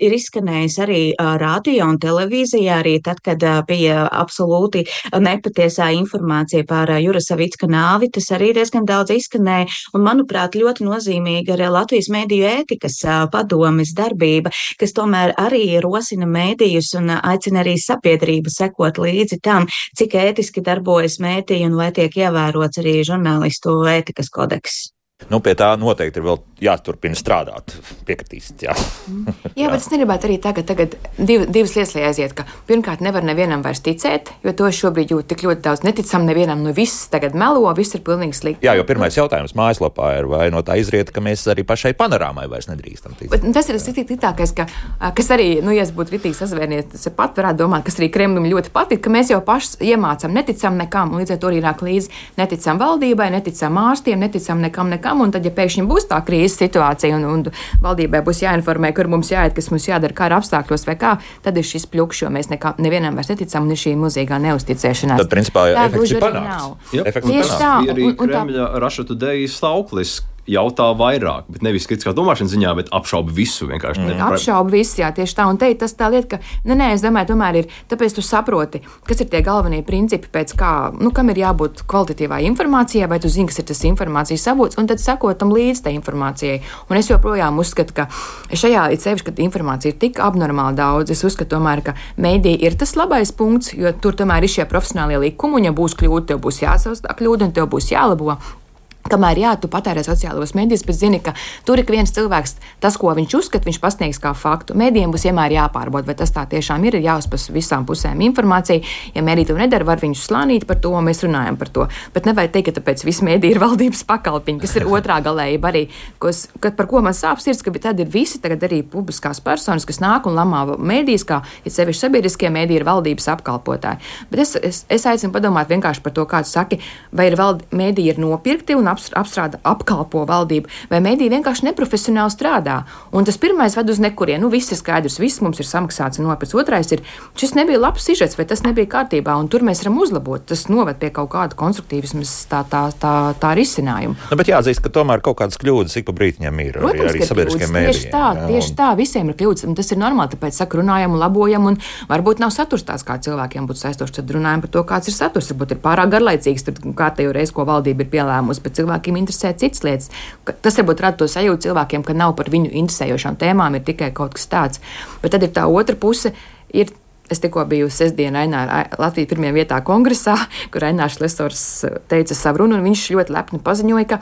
Ir izskanējis arī radio un televīzijā, arī tad, kad bija absolūti nepatiesā informācija par Jurasavicka nāvi, tas arī diezgan daudz izskanēja. Un, manuprāt, ļoti nozīmīga ir Latvijas mēdīju ētikas padomes darbība, kas tomēr arī rosina mēdījus un aicina arī sabiedrību sekot līdzi tam, cik ētiski darbojas mēdīji un vai tiek ievērots arī žurnālistu ētikas kodeks.
Nu, pie tā noteikti ir vēl jāturpina strādāt. Piekritīsiet, jā.
jā, bet es negribētu arī tagad, tagad div, divas lietas, lai aiziet. Ka, pirmkārt, nevar nevienam vairs ticēt, jo to šobrīd jūt tik ļoti daudz. Neticam nevienam, nu viss tagad melo, viss ir pilnīgi slikti.
Jā, jo pirmais jautājums mājaslapā ir, vai no tā izriet, ka mēs arī pašai panorāmai vairs nedrīkstam ticēt.
Bet, tas ir tas tītākais, ka, kas arī, nu, ja es būtu ritīgi sazvēries, tas pat varētu domāt, kas arī Kremlim ļoti patīk, ka mēs jau paši iemācām, neticam nekam, un līdz ar to arī nāk līdzi neticam valdībai, neticam ārstiem, neticam nekam, nekam kam, un tad, ja pēkšņi būs tā krīzes situācija, un, un valdībai būs jāinformē, kur mums jāiet, kas mums jādara kara apstākļos vai kā, tad ir šis pļukšs, jo mēs nekā, nevienam vairs neticam, un ir šī mūzīgā neusticēšanās.
Tad, principā, tā efekts ir panākts.
Tieši tā. Arī Kremļa Raša Today sauklis jautā vairāk, bet nevis kritiskā domāšanas ziņā, bet apšauba visu.
Mm. Apšauba visu, jā, tieši tā. Un te ir tas tā lieta, ka, nē, nē, es domāju, tomēr ir, tāpēc tu saproti, kas ir tie galvenie principi, pēc kā, nu, kam ir jābūt kvalitatīvai informācijai, vai tu zini, kas ir tas informācijas avots, un tad sekot tam līdz tai informācijai. Un es joprojām uzskatu, ka šajā ir sevišķi, kad informācija ir tik abnormāli daudz, es uzskatu tomēr, ka mēdī ir tas labais punkts, jo tur tomēr ir šie profesionālie likumi, un ja būs kļūda, tev būs jāsavas tā kļūda, un tev būs jālabo. Kamēr jā, tu patērē sociālos medijus, bet zini, ka tur ik viens cilvēks, tas, ko viņš uzskata, viņš pasniegs kā faktu. Mēdījiem būs vienmēr jāpārbauda, vai tas tā tiešām ir. Ir jāuzpasa visām pusēm informācija. Ja mēdī to nedara, var viņus slānīt par to, mēs runājam par to. Bet nevajag teikt, ka tāpēc viss mēdī ir valdības pakalpiņi, kas ir otrā galējība arī. Kos, kad, par ko man sāp sirds, ka tad ir visi tagad arī publiskās personas, kas nāk un lamā mēdīs, kā ja sevišķi sabiedriskie mēdī ir valdības apkalpotāji. Bet es, es, es aicinu padomāt vienkārši par to, kā tu saki, vai ir valdi, mēdī ir nopirkti un apstrādā, apkalpo valdību, vai mediji vienkārši neprofesionāli strādā. Un tas pirmais ved uz nekurienu. Nu, viss ir skaidrs, viss mums ir samaksāts un nopirkts. Otrais ir, šis nebija labs sižets, vai tas nebija kārtībā, un tur mēs varam uzlabot. Tas noved pie kaut kāda konstruktīvisma, tā, tā, tā, tā risinājuma.
Nu, bet jāatzīst, ka tomēr kaut kādas kļūdas ik pa brītņiem ir.
Protams, arī, arī sabiedriskiem mēdījiem. Tieši tā, jā, tieši tā, visiem ir kļūdas, un tas ir normāli, tāpēc saku, runājam un labojam, un varbūt nav saturs tāds, kā cilvēkiem būtu saistošs, tad runājam par to, kāds ir saturs. Varbūt ir pārāk garlaicīgs, tad kārtējo reizi, ko valdība ir pielēmusi, bet cilvēkiem interesē citas lietas. Tas varbūt rada to sajūtu cilvēkiem, ka nav par viņu interesējošām tēmām, ir tikai kaut kas tāds. Bet tad ir tā otra puse. Ir Es tikko biju sestdienā Latvijas pirmajā vietā kongresā, kur Ainārs Lesors teica savu runu, un viņš ļoti lepni paziņoja, ka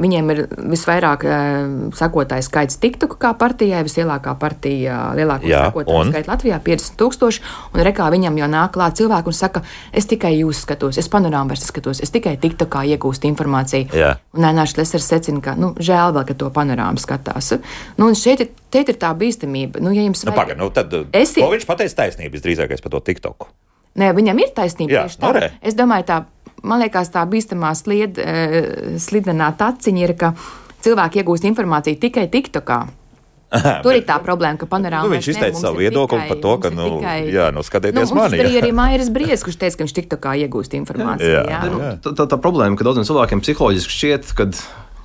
Viņiem ir visvairāk uh, sakotāju skaits TikTok kā partijai, vislielākā partija, lielākā sakotāju skaits Latvijā - 50 tūkstoši. Un rekā viņam jau nāk klāt cilvēki un saka, es tikai jūs skatos, es panorāmu vairs skatos, es tikai TikTokā iegūstu informāciju. Jā. Un Ainārs Lesers secina, ka nu, žēl vēl, ka to panorāmu skatās. Nu, un šeit ir, ir tā bīstamība. Nu, ja jums
nu, vajag, paga, nu, tad, esi... ko viņš pateica taisnību visdrīzākais par to TikToku?
Nē, viņam ir taisnība. Jā, tā. Nu, es domāju, tā man liekas, tā bīstamā slied, eh, slidenā taciņa ir, ka cilvēki iegūst informāciju tikai TikTokā. Tur ir tā problēma, ka panorāmā.
Nu, viņš izteica savu viedokli tikai, par to, ka, nu, tikai, jā, nu, skatieties nu, mani.
Tur arī Mairis Bries, kurš teica, ka viņš TikTokā iegūst informāciju. Jā, jā. Jā.
Nu, tā, tā, tā problēma, ka daudziem cilvēkiem psiholoģiski šķiet, ka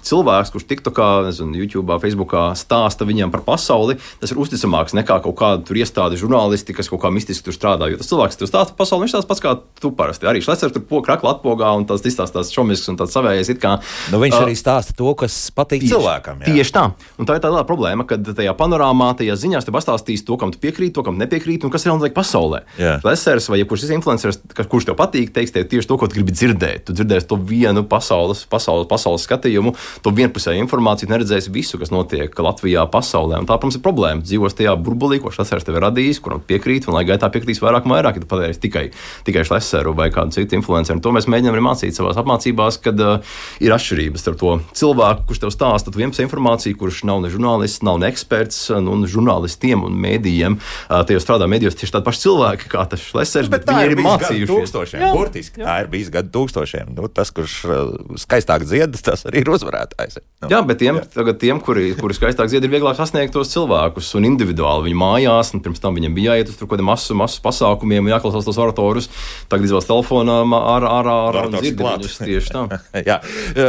cilvēks, kurš TikTokā, nezinu, YouTube, Facebookā stāsta viņiem par pasauli, tas ir uzticamāks nekā kaut kāda iestāde žurnālisti, kas kaut kā mistiski tur strādā. Jo tas cilvēks, kas stāsta par pasauli, viņš tāds pats kā tu parasti. Arī Šlecers tur krakla atpogā un tas izstāsta tās šomisks un tāds savējais. Kā,
nu, viņš uh, arī stāsta to, kas patīk tieši, cilvēkam. Jā.
Tieši tā. Un tā ir tā liela problēma, ka tajā panorāmā, tajā ziņās te pastāstīs to, kam tu piekrīti, to, kam nepiekrīti un kas ir notiek pasaulē. Šlecers vai jebkurš influenceris, kurš tev patīk, teiks tev tieši to, ko tu gribi dzirdēt. Tu dzirdēsi to vienu pasaules, pasaules, pasaules skatījumu to vienpusēju informāciju, neredzēs visu, kas notiek Latvijā, pasaulē. Un tā, protams, ir problēma. Dzīvos tajā burbulī, ko šis tev ir radījis, kuram piekrīt, un lai gaitā piekritīs vairāk un vairāk, ja padarīsi tikai, tikai šleseru vai kādu citu influenceru. To mēs mēģinām arī mācīt savā apmācībās, kad uh, ir atšķirības starp to cilvēku, kurš tev stāsta vienpusēju informāciju, kurš nav ne žurnālists, nav ne eksperts, nu, un žurnālistiem un mēdījiem. Uh, tie jau strādā mēdījos tieši tādi paši cilvēki, kā tas šlesers, bet, bet viņi ir mācījušies.
Tūkstošiem, jā, burtiski, jā. tā ir bijis gadu tūkstošiem. Nu, tas, kurš uh, skaistāk dzied, tas arī ir uzvarētājs.
Nu, jā, bet tiem, jā. tiem kuri, kuri skaistāk dzied, ir vieglāk sasniegt tos cilvēkus un individuāli viņu mājās. Pirms tam viņam bija jāiet uz kaut kādiem masu, masu pasākumiem, jāklausās tos oratorus. Tagad izvēlas telefonā ar, ar, ar, ar
viņus tieši tā. jā,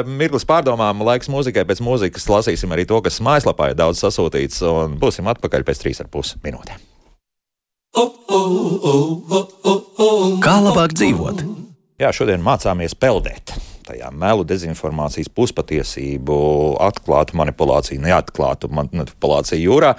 mirklis pārdomām, laiks mūzikai. Pēc mūzikas lasīsim arī to, kas mājaslapā ir daudz sasūtīts, un būsim atpakaļ pēc trīs ar pus minūtēm. Kā labāk dzīvot? Jā, šodien mācāmies peldēt tajā melu, dezinformācijas, puspatiesību, atklātu manipulāciju, neatklātu manipulāciju jūrā.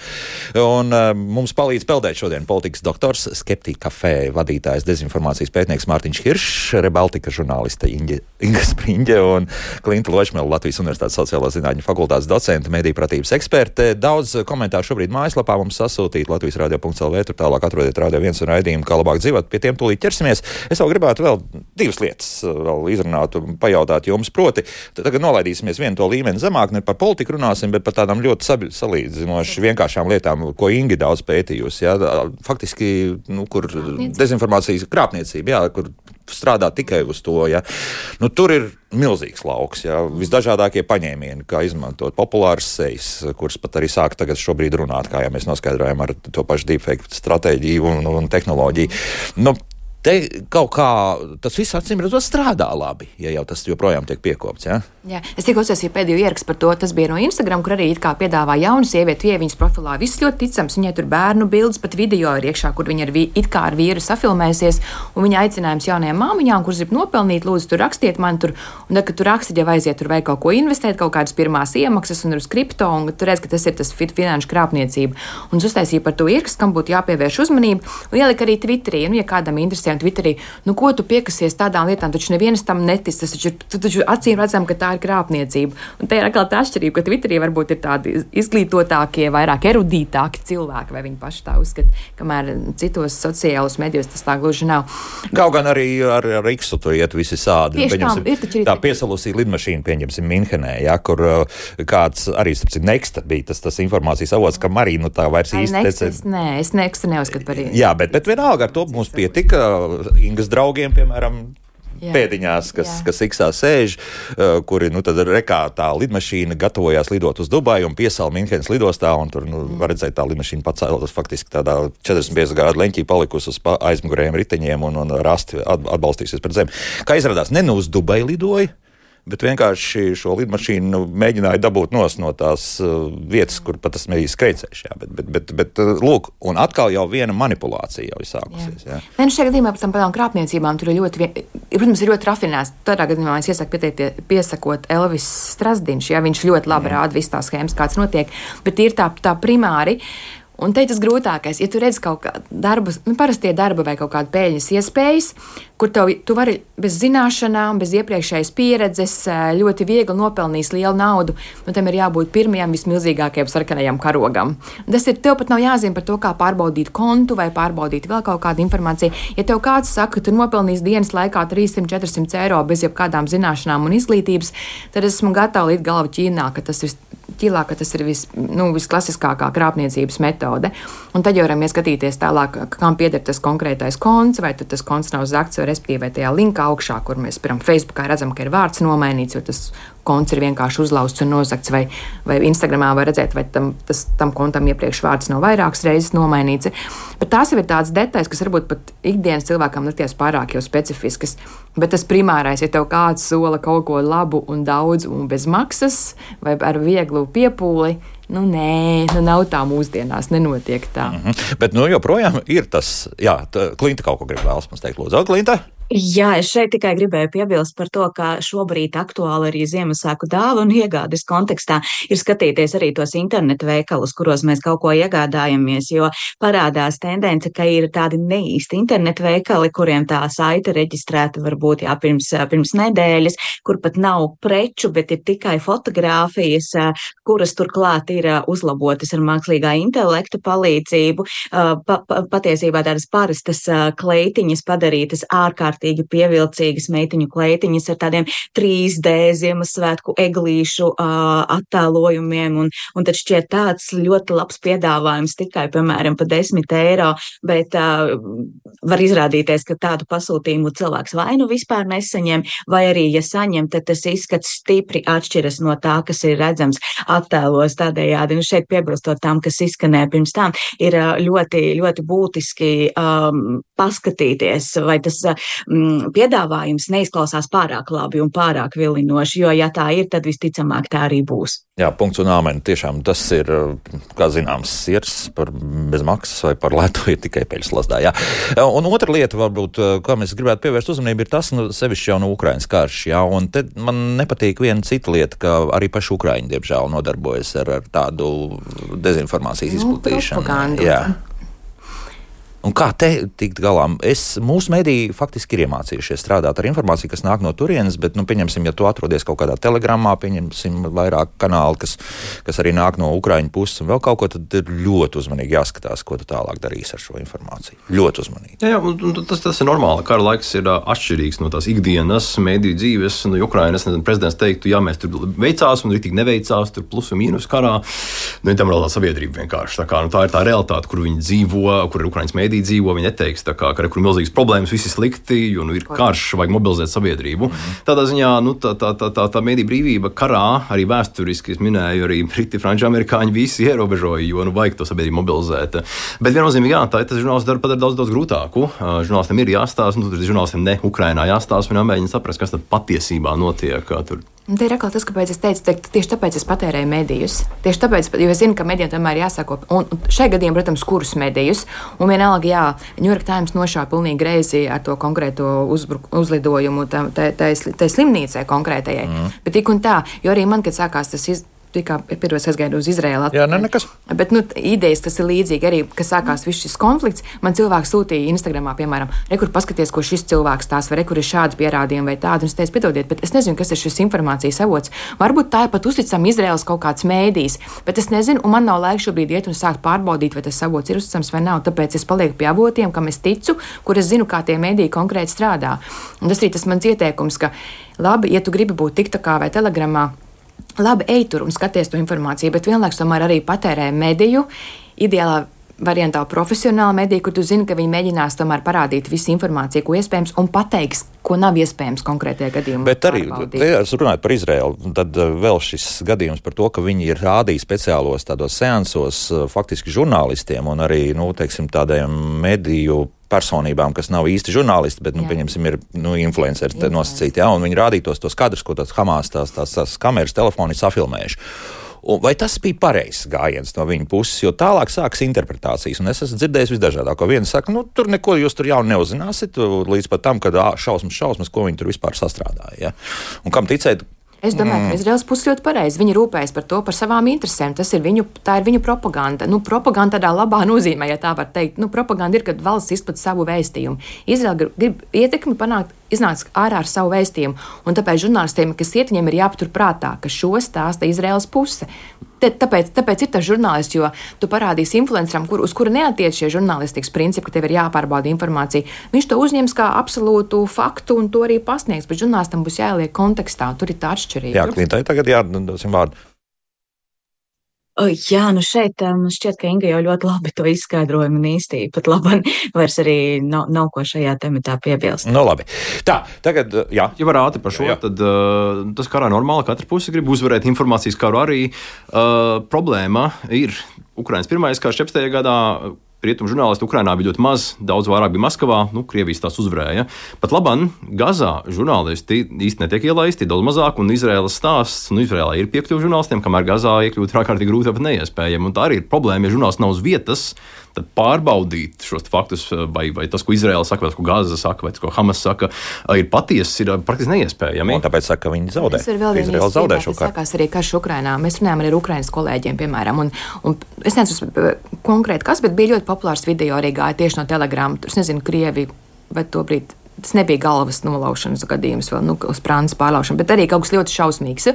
Un, uh, mums palīdz peldēt šodien politikas doktors, skeptika kafē vadītājs, dezinformācijas pētnieks Mārtiņš Hiršs, Rebaltika žurnāliste Inge, Inga Spriņģe un Klinta Ločmela, Latvijas Universitātes sociālā zinātņu fakultātes docente, mediju pratības eksperte. Daudz komentāru šobrīd mājaslapā mums sasūtīt Latvijas radio.lv, tur tālāk atrodiet radio viens un raidījumu, kā labāk dzīvot. Pie tiem tūlīt ķersimies. Es vēl gribētu vēl divas lietas vēl izrunāt un pajautāt pajautāt jums. Proti, tagad nolaidīsimies vienu to līmeni zemāk, ne par politiku runāsim, bet par tādām ļoti salīdzinoši vienkāršām lietām, ko Ingi daudz pētījusi. Ja? Faktiski, nu, kur dezinformācijas krāpniecība, jā, kur strādā tikai uz to. Ja. Nu, tur ir milzīgs lauks, ja. visdažādākie paņēmieni, kā izmantot populāras sejas, kuras pat arī sāk tagad runāt, kā jau mēs noskaidrojam ar to pašu deepfake stratēģiju un, un tehnoloģiju. Nu, Te kaut kā tas viss acīm redzot strādā labi, ja jau tas joprojām tiek piekopts. Ja?
Jā, es tikko uzsācu pēdējo ierakstu par to. Tas bija no Instagram, kur arī piedāvā jaunu sievieti, ja viņas profilā viss ļoti ticams. Viņai tur bērnu bildes, pat video ir iekšā, kur viņa ar, it kā ar vīru safilmēsies. Un viņa aicinājums jaunajām māmiņām, kuras grib nopelnīt, lūdzu, tur rakstiet man tur. Un, tad, kad tur rakstīt, jau aiziet tur vai kaut ko investēt, kaut kādas pirmās iemaksas un uz kripto, un tur redz, ka tas ir tas finanšu krāpniecība. Un uztaisīja par to ierakstu, kam būtu jāpievērš uzmanība. Un ielika arī Twitterī, nu, ja kādam interesē Un Twitterī, nu, ko tu piekasies tādām lietām, taču neviens tam netic. Tas taču, tu, taču acīm redzam, ka tā ir krāpniecība. Un te ir atkal tā atšķirība, ka Twitterī varbūt ir tādi izglītotākie, vairāk erudītāki cilvēki, vai viņi paši tā uzskata, kamēr citos sociālos medijos tas tā gluži nav.
Kaut gan arī ar, ar X tur iet visi sādi.
Tieši tā, ir taču
tā piesalusīja lidmašīna, pieņemsim, Minhenē, ja, kur uh, kāds arī, starp citu, Next bija tas, tas informācijas avots, ka Marija nu tā vairs īsti
teica. Nē, es Nextu neuzskatu par īstu.
Jā, bet, bet vienalga ar to mums pietika Ingas draugiem, piemēram, Jā. pēdiņās, kas, Jā. kas iksā sēž, uh, kuri nu, rekā tā lidmašīna gatavojās lidot uz Dubaju un piesāla Minhenes lidostā. Tur nu, mm. var redzēt, tā lidmašīna pacēlās faktiski tādā 45 grādu leņķī, palikusi uz aizmugurējiem riteņiem un, un rasti atbalstīsies pret zemi. Kā izrādās, ne nu uz Dubaju lidoja bet vienkārši šo lidmašīnu mēģināja dabūt no tās uh, vietas, kur pat tas bija skrejcējs. Bet, bet, bet, bet, uh, lūk, un atkal jau viena manipulācija jau ir sākusies. Jā.
Jā. Nē, nu šajā gadījumā par tām krāpniecībām tur ir ļoti, protams, ir ļoti rafinēts. Tādā gadījumā es iesaku pieteikt, piesakot Elvis Strasdiņš, ja viņš ļoti labi rāda visas tās schēmas, kāds notiek, bet ir tā, tā primāri. Un te ir tas grūtākais, ja tu redz kaut kādu darbu, nu, parasti darba vai kaut kādu peļņas iespējas, kur tev, tu vari bez zināšanām, bez iepriekšējas pieredzes ļoti viegli nopelnīt lielu naudu. Nu, tam ir jābūt pirmajam vismilzīgākajam sarkanajam karogam. Un tas ir tev pat nav jāzina par to, kā pārbaudīt kontu vai pārbaudīt vēl kaut kādu informāciju. Ja tev kāds saka, ka tu nopelnīsi dienas laikā 300-400 eiro bez jebkādām zināšanām un izglītības, tad esmu gatava līdz galvu ķīnā, ka tas ir ķilā, ka tas ir vis, nu, visklasiskākā krāpniecības metode. Un tad jau varam ieskatīties tālāk, kam pieder tas konkrētais konts, vai tas konts nav zakts, vai respektīvi tajā linkā augšā, kur mēs, piemēram, Facebookā redzam, ka ir vārds nomainīts, jo tas konts ir vienkārši uzlauzts un nozagts, vai, vai Instagramā var redzēt, vai tam, tas, tam kontam iepriekš vārds nav vairākas reizes nomainīts. Bet tās jau ir tādas detaļas, kas varbūt pat ikdienas cilvēkam likties pārāk jau specifiskas. Bet tas primārais, ja tev kāds sola kaut ko labu un daudz un bez maksas, vai ar vieglu piepūli, Nu, nē, nu nav tā mūsdienās, nenotiek tā. Mm
-hmm. Bet nu, joprojām ir tas, jā, Klimta kaut ko grib vēlas mums teikt, Lūdzu, Klimta.
Jā, es šeit tikai gribēju piebilst par to, ka šobrīd aktuāli arī Ziemassvētku dāvanu iegādes kontekstā ir skatīties arī tos internetu veikalus, kuros mēs kaut ko iegādājamies, jo parādās tendence, ka ir tādi neīsti internetu veikali, kuriem tā saita reģistrēta varbūt jā, pirms, pirms nedēļas, kur pat nav preču, bet ir tikai fotogrāfijas, kuras turklāt ir uzlabotas ar mākslīgā intelekta palīdzību. Pa, pa, patiesībā tādas parastas kleitiņas padarītas ārkārtīgi ārkārtīgi pievilcīgas meitiņu kleitiņas ar tādiem 3D Ziemassvētku eglīšu uh, attēlojumiem, un, un tad šķiet tāds ļoti labs piedāvājums tikai, piemēram, pa 10 eiro, bet uh, var izrādīties, ka tādu pasūtījumu cilvēks vai nu vispār nesaņem, vai arī, ja saņem, tad tas izskats stipri atšķiras no tā, kas ir redzams attēlos tādējādi. Nu, šeit piebilstot tam, kas izskanēja pirms tam, ir ļoti, ļoti būtiski um, paskatīties, vai tas mm, piedāvājums neizklausās pārāk labi un pārāk vilinoši, jo, ja tā ir, tad visticamāk tā arī būs.
Jā, punkts un āmeni. Tiešām tas ir, kā zināms, sirds par bezmaksas vai par lētu ir tikai peļas lasdā. Jā. Un otra lieta, varbūt, kā mēs gribētu pievērst uzmanību, ir tas, nu, sevišķi jau no Ukrainas karš. Jā, un te man nepatīk viena cita lieta, ka arī paši Ukraiņi, diemžēl, nodarbojas ar, ar tādu dezinformācijas nu, izplatīšanu.
Nu,
Un kā te tikt galā? Es, mūsu mediji faktiski ir iemācījušies strādāt ar informāciju, kas nāk no turienes, bet, nu, pieņemsim, ja tu atrodies kaut kādā telegramā, pieņemsim vairāk kanālu, kas, kas arī nāk no Ukraiņu puses un vēl kaut ko, tad ir ļoti uzmanīgi jāskatās, ko tu tālāk darīsi ar šo informāciju. Ļoti uzmanīgi.
Jā, jā un, tas, tas ir normāli. Kara laiks ir atšķirīgs no tās ikdienas mediju dzīves. No Ukrainas nezinu, prezidents teiktu, ja mēs tur veicās un rītīgi neveicās, tur plus un mīnus karā. Nu, tam vēl tā sabiedrība vienkārši. Tā, kā, nu, tā ir tā realitāte, kur viņi dzīvo, kur ir Ukraiņas mediju mēdī dzīvo, viņi neteiks, kā, ka ir milzīgas problēmas, viss ir slikti, jo nu, ir karš, vajag mobilizēt sabiedrību. -hmm. Tādā ziņā nu, tā, tā, tā, tā, tā mēdī brīvība karā arī vēsturiski, es minēju, arī Briti, Franči, Amerikāņi visi ierobežoja, jo nu, vajag to sabiedrību mobilizēt. Bet viennozīmīgi, jā, tā tas žurnāls dara padara daudz, daudz grūtāku. Žurnālistiem ir jāstāsta, nu, tur žurnālistiem ne Ukrainā jāstāsta, un jāmēģina saprast, kas tad patiesībā notiek. Tur
Un te ir atkal tas, kāpēc es teicu, te, tieši tāpēc es patērēju medijus. Tieši tāpēc, jo es zinu, ka medijiem tomēr jāsako, un šai gadījumā, protams, kurus medijus. Un vienalga, jā, New York Times nošāva pilnīgi greizi ar to konkrēto uzbruk, uzlidojumu tai slimnīcai konkrētajai. Mm. Bet tik un tā, jo arī man, kad sākās tas iz, Tikā pirmais aizgāju uz Izraēlu.
Jā, ne, nekas.
Bet nu, idejas tas ir līdzīgi arī, kad sākās viss šis konflikts. Man cilvēks sūtīja Instagramā, piemēram, rekur paskaties, ko šis cilvēks tās vai rekur ir šādi pierādījumi vai tādi. Es teicu, piedodiet, bet es nezinu, kas ir šis informācijas avots. Varbūt tā ir pat uzticama Izraels kaut kāds mēdījis, bet es nezinu, un man nav laika šobrīd iet un sākt pārbaudīt, vai tas avots ir uzticams vai nav. Tāpēc es palieku pie avotiem, kam es ticu, kur es zinu, kā tie mēdīji konkrēti strādā. Un tas ir tas mans ieteikums, ka labi, ja tu gribi būt TikTokā vai Telegramā labi, ej tur un skaties to informāciju, bet vienlaikus tomēr arī patērē mediju. Ideālā variantā profesionāla medija, kur tu zini, ka viņi mēģinās tomēr parādīt visu informāciju, ko iespējams, un pateiks, ko nav iespējams konkrētajā gadījumā.
Bet arī, ja runājot par Izraelu, tad eh, vēl šis gadījums par to, ka viņi ir rādījuši speciālos tādos seansos eh, faktiski žurnālistiem un arī, nu, teiksim, tādiem mediju personībām, kas nav īsti žurnālisti, bet, nu, jā. pieņemsim, ir nu, influenceri nosacīti, jā, un viņi rādītos tos kadrus, ko tās Hamas tās, tās, tās kameras telefoni safilmējuši. Un vai tas bija pareizs gājiens no viņa puses, jo tālāk sākas interpretācijas. Un es esmu dzirdējis visdažādāko. Viena saka, nu, tur neko jūs tur jau neuzzināsiet, līdz pat tam, kad šausmas, šausmas, ko viņi tur vispār sastrādāja. Ja? Un kam ticēt,
Es domāju, mm. ka Izraels puse ļoti pareizi. Viņi rūpējas par to, par savām interesēm. Tas ir viņu, tā ir viņu propaganda. Nu, propaganda tādā labā nozīmē, ja tā var teikt. Nu, propaganda ir, kad valsts izplata savu vēstījumu. Izraela grib, grib ietekmi panākt, iznāks ārā ar savu vēstījumu. Un tāpēc žurnālistiem, kas iet, viņiem ir jāpatur prātā, ka šo stāsta Izraels puse. Tāpēc, tāpēc ir tas žurnālists, jo tu parādīsi influenceram, kur, uz kuru neatiec šie žurnālistikas principi, ka tev ir jāpārbauda informācija. Viņš to uzņems kā absolūtu faktu un to arī pasniegs, bet žurnālistam būs jāieliek kontekstā. Tur ir tā atšķirība.
Jā, Klintai tagad jādosim vārdu.
Jā, nu šeit man šķiet, ka Inga jau ļoti labi to izskaidroja un īsti pat labi vairs arī nav, nav ko šajā tematā piebilst.
Nu, labi. Tā, tagad, jā.
Ja var ātri par šo, jā. tad uh, tas karā normāli, katra puse grib uzvarēt informācijas karu arī. Uh, problēma ir Ukrainas pirmais karš 17. gadā rietumu žurnālisti Ukrainā bija ļoti maz, daudz vairāk bija Maskavā, nu, Krievijas tās uzvarēja. Pat labāk, Gazā žurnālisti īstenībā netiek ielaisti, daudz mazāk, un Izraēlas stāsts, un Izraēlā ir piekļuve žurnālistiem, kamēr Gazā iekļūt ir ārkārtīgi grūti, pat neiespējami. Un tā arī ir problēma, ja žurnālists nav uz vietas. Tad pārbaudīt šos faktus, vai, vai tas, ko Izraela saka, vai tas, ko Gaza saka, vai tas, ko Hamas saka, ir patiesa, ir praktiski neiespējami.
Un tāpēc saka, ka viņi zaudē.
Tas ir vēl viens Izraels zaudē šo karu. Sākās arī karš Ukrainā. Mēs runājam ar Ukrainas kolēģiem, piemēram, un, un es nezinu konkrēti kas, bet bija ļoti populārs video arī gāja tieši no telegrāma. Es nezinu, Krievija vai to brīdi. Tas nebija galvas nolaušanas gadījums, vēl nu, uz prānas pārlaušana, bet arī kaut kas ļoti šausmīgs.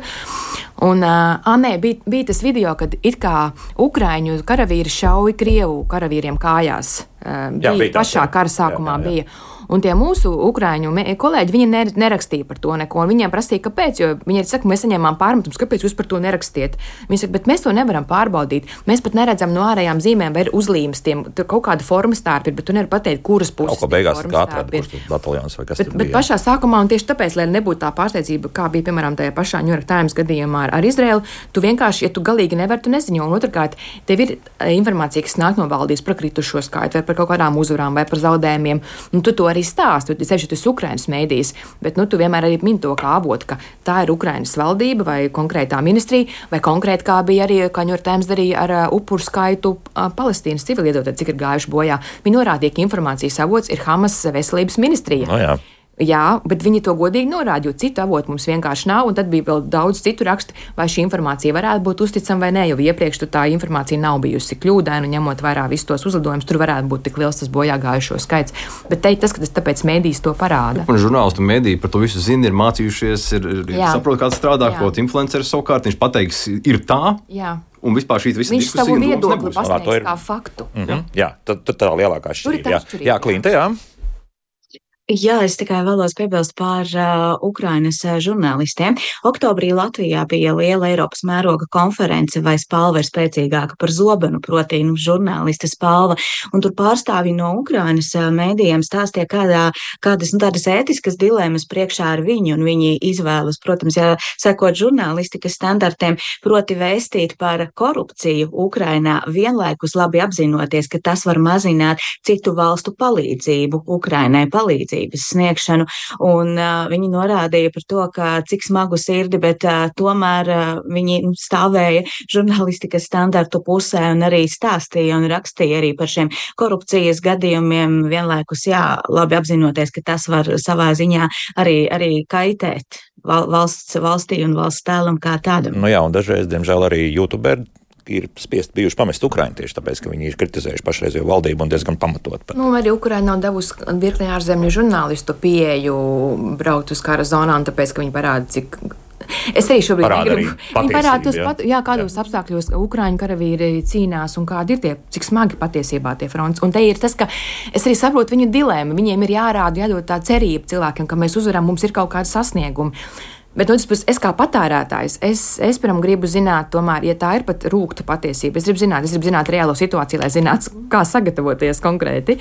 Un, uh, nē, bija, bija tas video, kad it kā Ukrāņu karavīri šauja Krievu karavīriem kājās. Uh, bija, jā, bija pašā kara sākumā jā, jā, jā. bija. Un tie mūsu ukrāņu kolēģi, viņi nerakstīja par to neko. Viņiem prasīja, kāpēc, jo viņi saka, mēs saņēmām pārmetumus, kāpēc jūs par to nerakstiet. Viņi saka, bet mēs to nevaram pārbaudīt. Mēs pat neredzam no ārējām zīmēm, vai ir uzlīmes tiem, tur kaut kāda forma ir, bet tu nevari pateikt, kuras puses.
Kaut kā beigās tā atrada, kurš bataljons vai kas bet,
tur bija. Bet pašā sākumā, un tieši tāpēc, lai nebūtu tā pārsteidzība, kā bija, piemēram, tajā pašā New York Times gadījumā ar, ar Izraelu, tu vienkārši, ja tu galīgi nevari, tu neziņo. Un otrkārt, tev ir e, informācija, kas nāk no valdības par kritušo skaitu vai par kaut kādām uzvarām vai par zaudējumiem, un tu to arī stāstu. Sevišķi tas Ukraiņas mēdīs, bet nu, tu vienmēr arī min to kā avotu, ka tā ir Ukraiņas valdība vai konkrētā ministrija, vai konkrēti kā bija arī Kaņurtēms darīja ar uh, upuru skaitu uh, Palestīnas civiliedotājiem, cik ir gājuši bojā. Viņi norādīja, ka informācijas avots ir Hamas veselības ministrija.
No jā.
Jā, bet viņi to godīgi norāda, jo citu avotu mums vienkārši nav. Tad bija vēl daudz citu rakstu, vai šī informācija varētu būt uzticama vai nē. Jo iepriekš tā informācija nav bijusi kļūdaina, ņemot vērā visus tos uzlidojumus, tur varētu būt tik liels tas bojā gājušo skaits. Bet teikt, tas, ka tas tāpēc mēdīs to parāda.
Un žurnālisti un mēdīji par to visu zina, ir mācījušies, ir, ir saprot, kā tas strādā, ko influenceris savukārt viņš pateiks, ir tā.
Jā.
Un vispār šīs visas
Viņš savu viedokli pasniegs kā faktu.
Mm -hmm. Jā, tad, tad tā lielākā šķirība. Jā, jā Klinte, jā.
Jā, es tikai vēlos piebilst par uh, Ukrainas uh, žurnālistiem. Oktobrī Latvijā bija liela Eiropas mēroga konference, vai spalva ir spēcīgāka par zobenu, proti, nu, žurnālista spalva. Un tur pārstāvji no Ukrainas uh, mēdījiem stāstīja, kādā, kādas nu, tādas ētiskas dilemmas priekšā ar viņu, un viņi izvēlas, protams, ja sekot žurnālistikas standartiem, proti vēstīt par korupciju Ukrainā, vienlaikus labi apzinoties, ka tas var mazināt citu valstu palīdzību Ukrainai palīdzību palīdzības sniegšanu, un uh, viņi norādīja par to, ka cik smagu sirdi, bet uh, tomēr uh, viņi nu, stāvēja žurnālistikas standartu pusē un arī stāstīja un rakstīja arī par šiem korupcijas gadījumiem, vienlaikus, jā, labi apzinoties, ka tas var savā ziņā arī, arī kaitēt valsts, valstī un valsts tēlam kā tādam.
Nu jā, un dažreiz, diemžēl, arī youtuberi ir spiest bijuši pamest Ukraiņu tieši tāpēc, ka viņi ir kritizējuši pašreizējo valdību un diezgan pamatot. Pat.
Nu, arī Ukraiņa nav devusi virkni ārzemju žurnālistu pieeju braukt uz kara zonām, tāpēc, ka viņi parāda, cik Es arī šobrīd. Viņi parāda tos pat, jā, kādos jā. apstākļos Ukrāņu karavīri cīnās un kādi ir tie, cik smagi patiesībā tie fronts. Un te ir tas, ka es arī saprotu viņu dilēmu. Viņiem ir jārāda, jādod tā cerība cilvēkiem, ka mēs uzvaram, mums ir kaut kādi sasniegumi. Bet no otras puses, es kā patērētājs, es, es pirmā gribu zināt, tomēr, ja tā ir pat rūkta patiesība, es gribu zināt, es gribu zināt reālo situāciju, lai zinātu, kā sagatavoties konkrēti.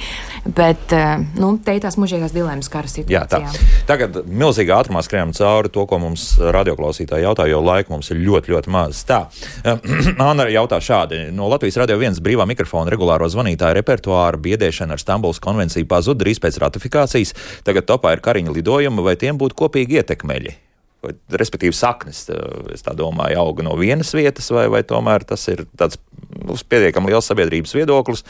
Bet eh, nu, te ir tās mūžīgās dilemmas kara situācijā. Jā,
tā. Tagad milzīgā ātrumā skrējam cauri to, ko mums radioklausītāji jautā, jo laika mums ir ļoti, ļoti maz. Tā, Anna jautā šādi. No Latvijas radio viens brīvā mikrofona regulāro zvanītāju repertuāra biedēšana ar Stambuls konvenciju pazuda drīz pēc ratifikācijas. Tagad topā ir kariņa lidojumi, vai tiem būtu kopīgi ietekmeļi? Respektīvi saknes, es tā domāju, auga no vienas vietas, vai, vai tomēr tas ir tāds nu, pietiekami liels sabiedrības viedoklis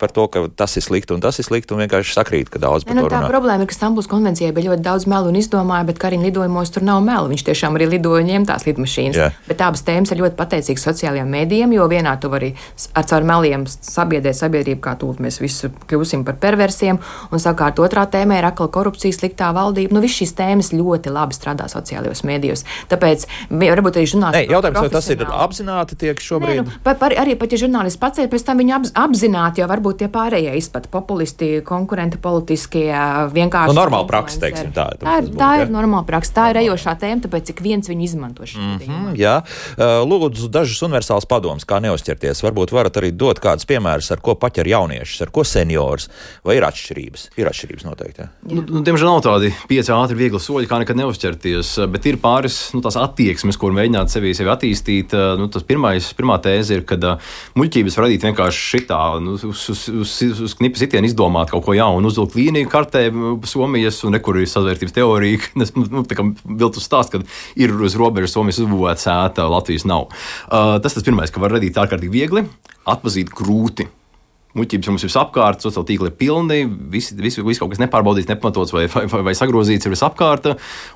par to, ka tas ir slikti un tas ir slikti, un vienkārši sakrīt, ka daudz par
nu,
to
runā. Tā problēma ir, ka Stambuls konvencijai bija ļoti daudz melu un izdomāja, bet Kariņa lidojumos tur nav melu. Viņš tiešām arī lidoja ņem tās lidmašīnas. Yeah. Bet abas tēmas ir ļoti pateicīgas sociālajiem mēdījiem, jo vienā tu vari ar caur meliem sabiedrēt sabiedrību, kā tūlīt mēs visi kļūsim par perversiem, un savukārt otrā tēma ir akla korupcija, sliktā valdība. Nu, viss šīs tēmas ļoti labi strādā sociālajos mēdījos. Tāpēc varbūt arī žurnālisti.
Jautājums, vai tas ir apzināti tiek šobrīd? Nē, nu,
par, par, arī pat ja žurnālisti paceļ, pēc tam viņi apz, apzināti jau varbūt tie pārējie izpat populisti, konkurenti politiskie, vienkārši.
Nu, normāla praksa, teiksim tā.
Tā ir, būt, tā ir normāla praksa, tā ir ejošā tēma, tāpēc cik viens viņu izmanto šī mm -hmm,
Jā, lūdzu dažus universālus padomus, kā neuzķerties. Varbūt varat arī dot kādus piemērus, ar ko paķer jauniešus, ar ko seniors, vai ir atšķirības? Ir atšķirības noteikti. Jā.
Nu, nu, diemžēl nav tādi pieci ātri viegli soļi, kā nekad neuzķerties, bet ir pāris nu, tās attieksmes, kur mēģināt sevi, sevi attīstīt. Nu, tas pirmais, pirmā tēze ir, ka muļķības radīt vienkārši šitā, nu, uz, uz, uz, uz knipa sitienu izdomāt kaut ko jaunu, uzvilkt līniju kartē Somijas un nekur ir sazvērtības teorija, kas nu, viltus stāst, ka ir uz robežas Somijas uzbūvēta sēta, Latvijas nav. Uh, tas tas pirmais, ka var radīt ārkārtīgi viegli, atpazīt grūti. Muļķības mums visapkārt, sociālā tīkla ir pilni, viss vis, vis kaut kas nepārbaudīts, nepamatots vai, vai, vai, vai sagrozīts ir visapkārt.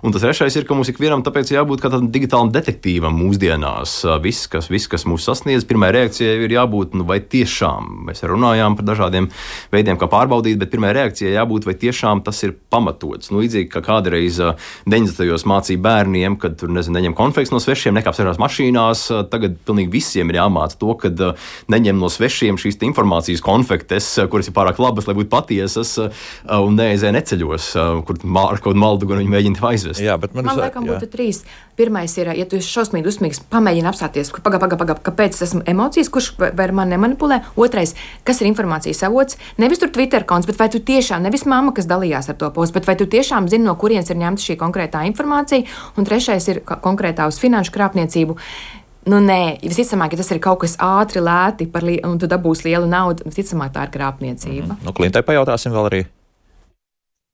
Un tas trešais ir, ka mums ikvienam tāpēc jābūt kādam digitālam detektīvam mūsdienās. Viss, kas, viss, kas mūs sasniedz, pirmā reakcija ir jābūt, nu, vai tiešām mēs runājām par dažādiem veidiem, kā pārbaudīt, bet pirmā reakcija jābūt, vai tiešām tas ir pamatots. Nu, līdzīgi kā kādreiz 90. gados mācīja bērniem, kad tur nezinu, neņem konfekts no svešiem, nekāp savās mašīnās. Tagad pilnīgi visiem ir jāmāca to, ka neņem no svešiem šīs informācijas konfektes, eh, kuras ir pārāk labas, lai būtu patiesas, eh, un neaizēja neceļos, eh, kur ar kaut kādu maldu viņi mēģina aizvest.
Jā, bet man, man liekas, būtu trīs. Pirmais ir, ja tu esi šausmīgi dusmīgs, pamēģini apstāties, pagaidi, pagaidi, paga, kāpēc es esmu emocijas, kurš ar mani nemanipulē. Otrais, kas ir informācijas avots, nevis tur Twitter konts, bet vai tu tiešām, nevis mamma, kas dalījās ar to postu, bet vai tu tiešām zini, no kurienes ir ņemta šī konkrētā informācija. Un trešais ir konkrētā uz finanšu krāpniecību. Nu, nē, visticamāk, ja tas ir kaut kas ātri, lēti, un tu dabūsi lielu naudu, visticamāk, tā ir krāpniecība. Mm
-hmm. Nu, Klintai pajautāsim vēl arī.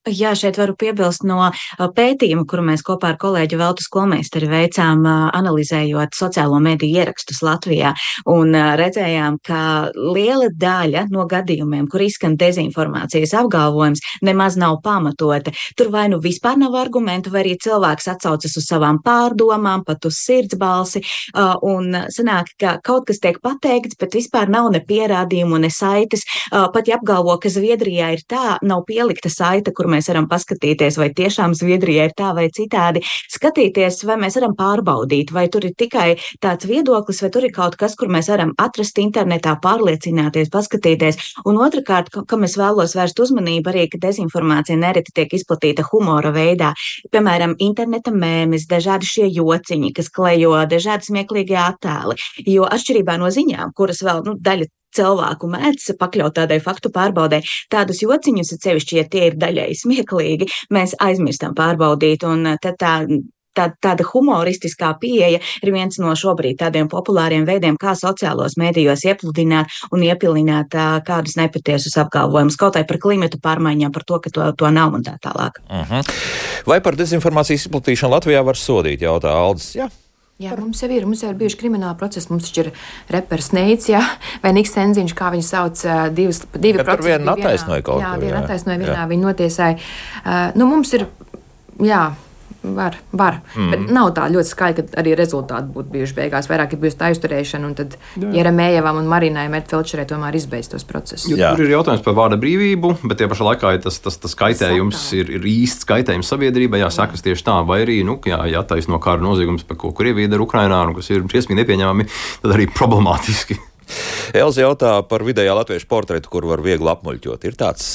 Jā, šeit varu piebilst no pētījuma, kuru mēs kopā ar kolēģi Veltu Skolmeisteri veicām, analizējot sociālo mediju ierakstus Latvijā, un redzējām, ka liela daļa no gadījumiem, kur izskan dezinformācijas apgalvojums, nemaz nav pamatota. Tur vai nu vispār nav argumentu, vai arī cilvēks atsaucas uz savām pārdomām, pat uz sirdsbalsi, un sanāk, ka kaut kas tiek pateikts, bet vispār nav ne pierādījumu, ne saites. Pat ja apgalvo, ka Zviedrijā ir tā, nav pielikta saita, kur mēs mēs varam paskatīties, vai tiešām Zviedrijai ir tā vai citādi, skatīties, vai mēs varam pārbaudīt, vai tur ir tikai tāds viedoklis, vai tur ir kaut kas, kur mēs varam atrast internetā, pārliecināties, paskatīties. Un otrkārt, kam es vēlos vērst uzmanību, arī, ka dezinformācija nereti tiek izplatīta humora veidā. Piemēram, interneta mēmis, dažādi šie jociņi, kas klejo, dažādi smieklīgi attēli. Jo atšķirībā no ziņām, kuras vēl nu, daļa cilvēku mēdz pakļaut tādai faktu pārbaudē. Tādus jociņus, sevišķi, ja tie ir daļai smieklīgi, mēs aizmirstam pārbaudīt, un tad tā tā, tāda humoristiskā pieeja ir viens no šobrīd tādiem populāriem veidiem, kā sociālos mēdījos iepludināt un iepilināt uh, kādus nepatiesus apgalvojumus, kaut arī par klimatu pārmaiņām, par to, ka to, to nav un tā tālāk.
Uh -huh. Vai par dezinformācijas izplatīšanu Latvijā var sodīt, jautā Aldis? Jā.
Jā, mums jau ir, mums jau ir bijuši krimināli procesi. Mums taču ir reperis Neicis, ja, vai Niks Senziņš, kā viņu sauc, divas, divi procesi.
Vienu attaisnoja kaut ko.
Jā, vienu attaisnoja, vienā viņa notiesāja. Uh, nu, mums ir, jā, Var, var. Mm. Bet nav tā ļoti skaļa, ka arī rezultāti būtu bijuši beigās. Vairāk ir bijusi tā izturēšana, un tad Jeremējevam un Marinai Metfelčerē tomēr izbeidz tos procesus.
Jo, tur ir jautājums par vārda brīvību, bet tie pašā laikā tas, tas, tas kaitējums Satā. ir, ir īsts kaitējums sabiedrībai, jāsakas tieši tā, vai arī, nu, jā, ja attaisno kara noziegums, par ko Krievija dara Ukrainā, un kas ir briesmīgi nepieņemami, tad arī problemātiski.
Elza jautā par vidējā latviešu portretu, kur var viegli apmuļķot. Ir tāds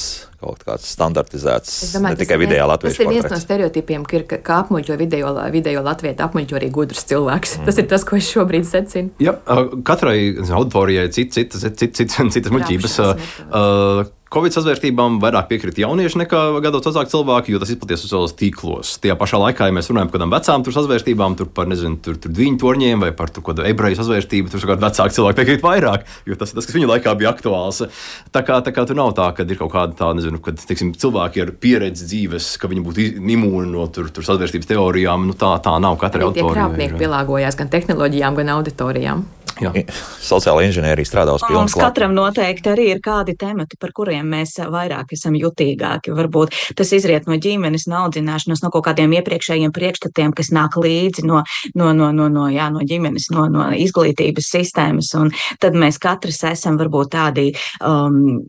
kaut kāds standartizēts, domāju, ne tikai vidējā latviešu
portrets. Tas ir viens no stereotipiem, ka, ir, ka, ka apmuļķo vidējo, vidējo latviešu, apmuļķo arī gudrs cilvēks. Mm. Tas ir tas, ko es šobrīd secinu.
Ja, katrai auditorijai citas, citas, citas, citas muļķības. Uh, Covid sazvērstībām vairāk piekrita jaunieši nekā gados vecāki cilvēki, jo tas izplatījies sociālos tīklos. Tajā pašā laikā, ja mēs runājam par kādām vecām sazvērstībām, tur par nezinu, tur, tur divu torņiem vai par kādu ebreju sazvērstību, tur savukārt vecāki cilvēki piekrīt vairāk, jo tas ir tas, kas viņu laikā bija aktuāls. Tā kā, tā kā tur nav tā, ka ir kaut kāda tā, nezinu, kad teiksim, cilvēki ar pieredzi dzīves, ka viņi būtu imūni no tur, tur sazvērstības teorijām. Nu, tā, tā nav katra autora.
Krāpnieki pielāgojās gan tehnoloģijām, gan auditorijām.
Sociāla inženierija strādā uz pilnu
skatu. Katram noteikti arī ir kādi temati, par kuriem mēs vairāk esam jutīgāki. Varbūt tas izriet no ģimenes, no audzināšanas, no kaut kādiem iepriekšējiem priekšstatiem, kas nāk līdzi no, no, no, no, no, jā, no ģimenes, no, no izglītības sistēmas. Un tad mēs katrs esam varbūt tādi. Um,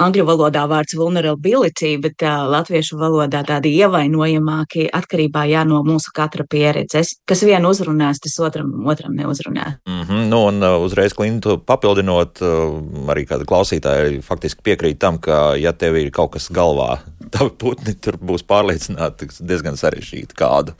angļu valodā vārds vulnerability, bet uh, latviešu valodā tādi ievainojamāki atkarībā jā, no mūsu katra pieredzes. Kas vienu uzrunās, tas otram, otram neuzrunā.
Mm -hmm, nu, un uh, uzreiz Klintu papildinot, uh, arī kāda klausītāja faktiski piekrīt tam, ka ja tev ir kaut kas galvā, tavi putni tur būs pārliecināti diezgan sarežģīti kādu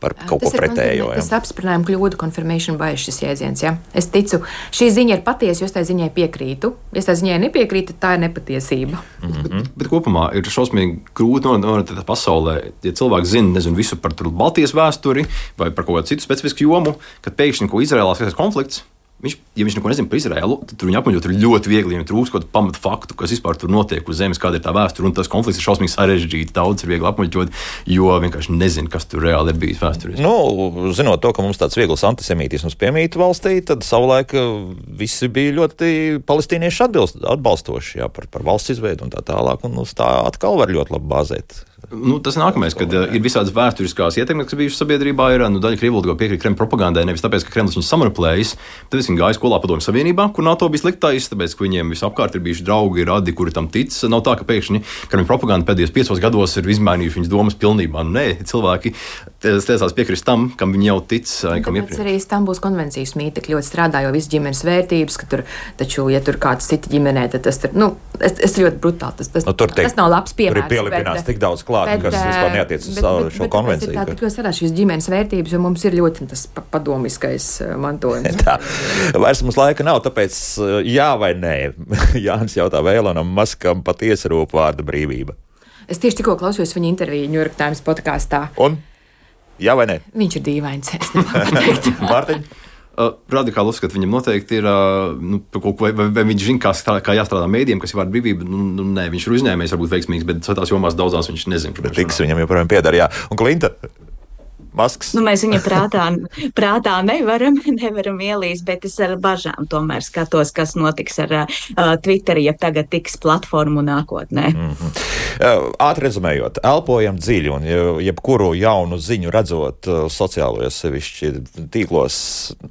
par kaut tas ko pretējo.
Tas apsprinājuma kļūdu confirmation bias šis jēdziens. Ja? Es ticu, šī ziņa ir patiesa, jo es tai ziņai piekrītu. Ja es tai ziņai nepiekrītu, tā ir nepatiesa patiesība.
Mm -hmm. bet, bet, kopumā ir šausmīgi grūti nonākt pasaulē, ja cilvēks zina nezinu, visu par Baltijas vēsturi vai par kaut kādu citu specifisku jomu, kad pēkšņi ko Izraēlā skatās konflikts Viņš, ja viņš neko nezina par Izraēlu, tad viņa apmaņot ir ļoti viegli. Viņam trūkst kaut kādu pamatu faktu, kas vispār tur notiek uz zemes, kāda ir tā vēsture. Un tas konflikts ir šausmīgi sarežģīts. Daudz ir viegli apmaņot, jo vienkārši nezina, kas tur reāli ir bijis vēsturē.
Nu, zinot to, ka mums tāds viegls antisemītisms piemīt valstī, tad savulaik uh, visi bija ļoti palestīnieši atbalstoši jā, par, par valsts izveidu un tā tālāk. Un uz tā atkal var ļoti labi bāzēt
Nu, tas ir nākamais, kad uh, ir visādas vēsturiskās ietekmes, kas bijušas sabiedrībā. Ir nu, daļa krievu piekrīt Kremļa propagandai, nevis tāpēc, ka Kremlis viņus samanipulējis. Tad viņi gāja skolā padomju Savienībā, kur NATO bija sliktais, tāpēc, ka viņiem visapkārt ir bijuši draugi, radi, kuri tam tic. Nav tā, ka pēkšņi Kremļa propaganda pēdējos piecos gados ir izmainījusi viņas domas pilnībā. Nu, nē, cilvēki tiesās piekrist tam, kam viņi jau tic. Kam
iepriekš. arī Stambuls konvencijas mīte ļoti strādā, jo viss ģimenes vērtības, ka tur, taču, ja tur kāds cita ģimenē, tad tas ir, nu, es, es ļoti brutāli. Tas, tas,
nu, tur
teik, tas nav labs piemērs.
Tur ir pielipināts bet, tik daudz klāt, bet, kas vispār neatiec uz bet, šo bet, konvenciju.
Tā ļoti sarā šīs ģimenes vērtības, jo mums ir ļoti tas padomiskais mantojums.
tā, vairs mums laika nav, tāpēc jā vai nē. Jānis jautā Vēlonam Maskam patiesi rūp vārda brīvība.
Es tieši tikko klausījos viņa interviju New York Times podkāstā.
Un? Jā vai nē?
Viņš ir dīvains.
Mārtiņ? Uh, radikāli uzskatu, viņam noteikti ir, uh, nu, vai, vai, vai viņš zina, kā, strādā, kā jāstrādā mēdījiem, kas ir vārdu brīvība. Nu, nu, nē, viņš ir uzņēmējs, varbūt veiksmīgs, bet citās jomās daudzās viņš nezina.
Tiks viņam joprojām pieder, jā. Un Klinta, Masks.
Nu, mēs viņa prātā, prātā nevaram, nevaram ielīst, bet es ar bažām tomēr skatos, kas notiks ar uh, Twitter, ja tagad tiks platformu nākotnē. Mm -hmm.
Ātri rezumējot, elpojam dziļi un jebkuru jaunu ziņu redzot sociālajos sevišķi tīklos,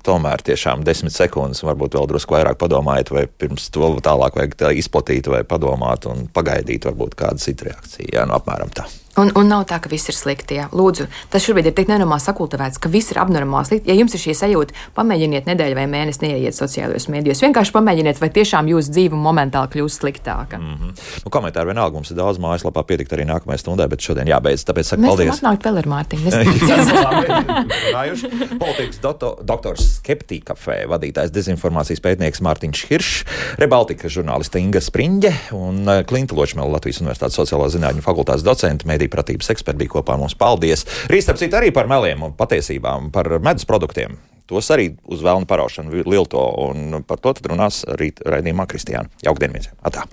tomēr tiešām desmit sekundes, varbūt vēl drusku vairāk padomājiet, vai pirms to tālāk vajag izplatīt vai padomāt un pagaidīt varbūt kādu citu reakciju. Jā, nu apmēram tā.
Un, un nav tā, ka viss ir slikti. Jā. Lūdzu, tas šobrīd ir tik nenormāli sakultivēts, ka viss ir abnormāli slikti. Ja jums ir šī sajūta, pamēģiniet nedēļu vai mēnesi neieiet sociālajos mēdījos. Vienkārši pamēģiniet, vai tiešām jūsu dzīve momentāli kļūst sliktāka. Mm
-hmm. nu, komentāri vienalga mums ir daudz mājaslapā pietikt arī nākamajai stundai, bet šodien jābeidz. Tāpēc saku paldies.
Atnākt vēl ar Mārtiņu.
Politikas doto, doktors Skeptika kafē vadītājs dezinformācijas pētnieks Mārtiņš Hiršs, Rebaltika žurnāliste Inga Spriņģe un eh, Klinta Ločmela Latvijas Universitātes sociālo zinātņu fakultātes docente mediju pratības eksperti bija kopā mums. Paldies! Citu, arī par meliem un patiesībām, par medus produktiem. Tos arī uz vēlnu paraušanu, Lilto, un par to tad runās rīt raidījumā Kristiāna. Jaukdien visiem! Atā!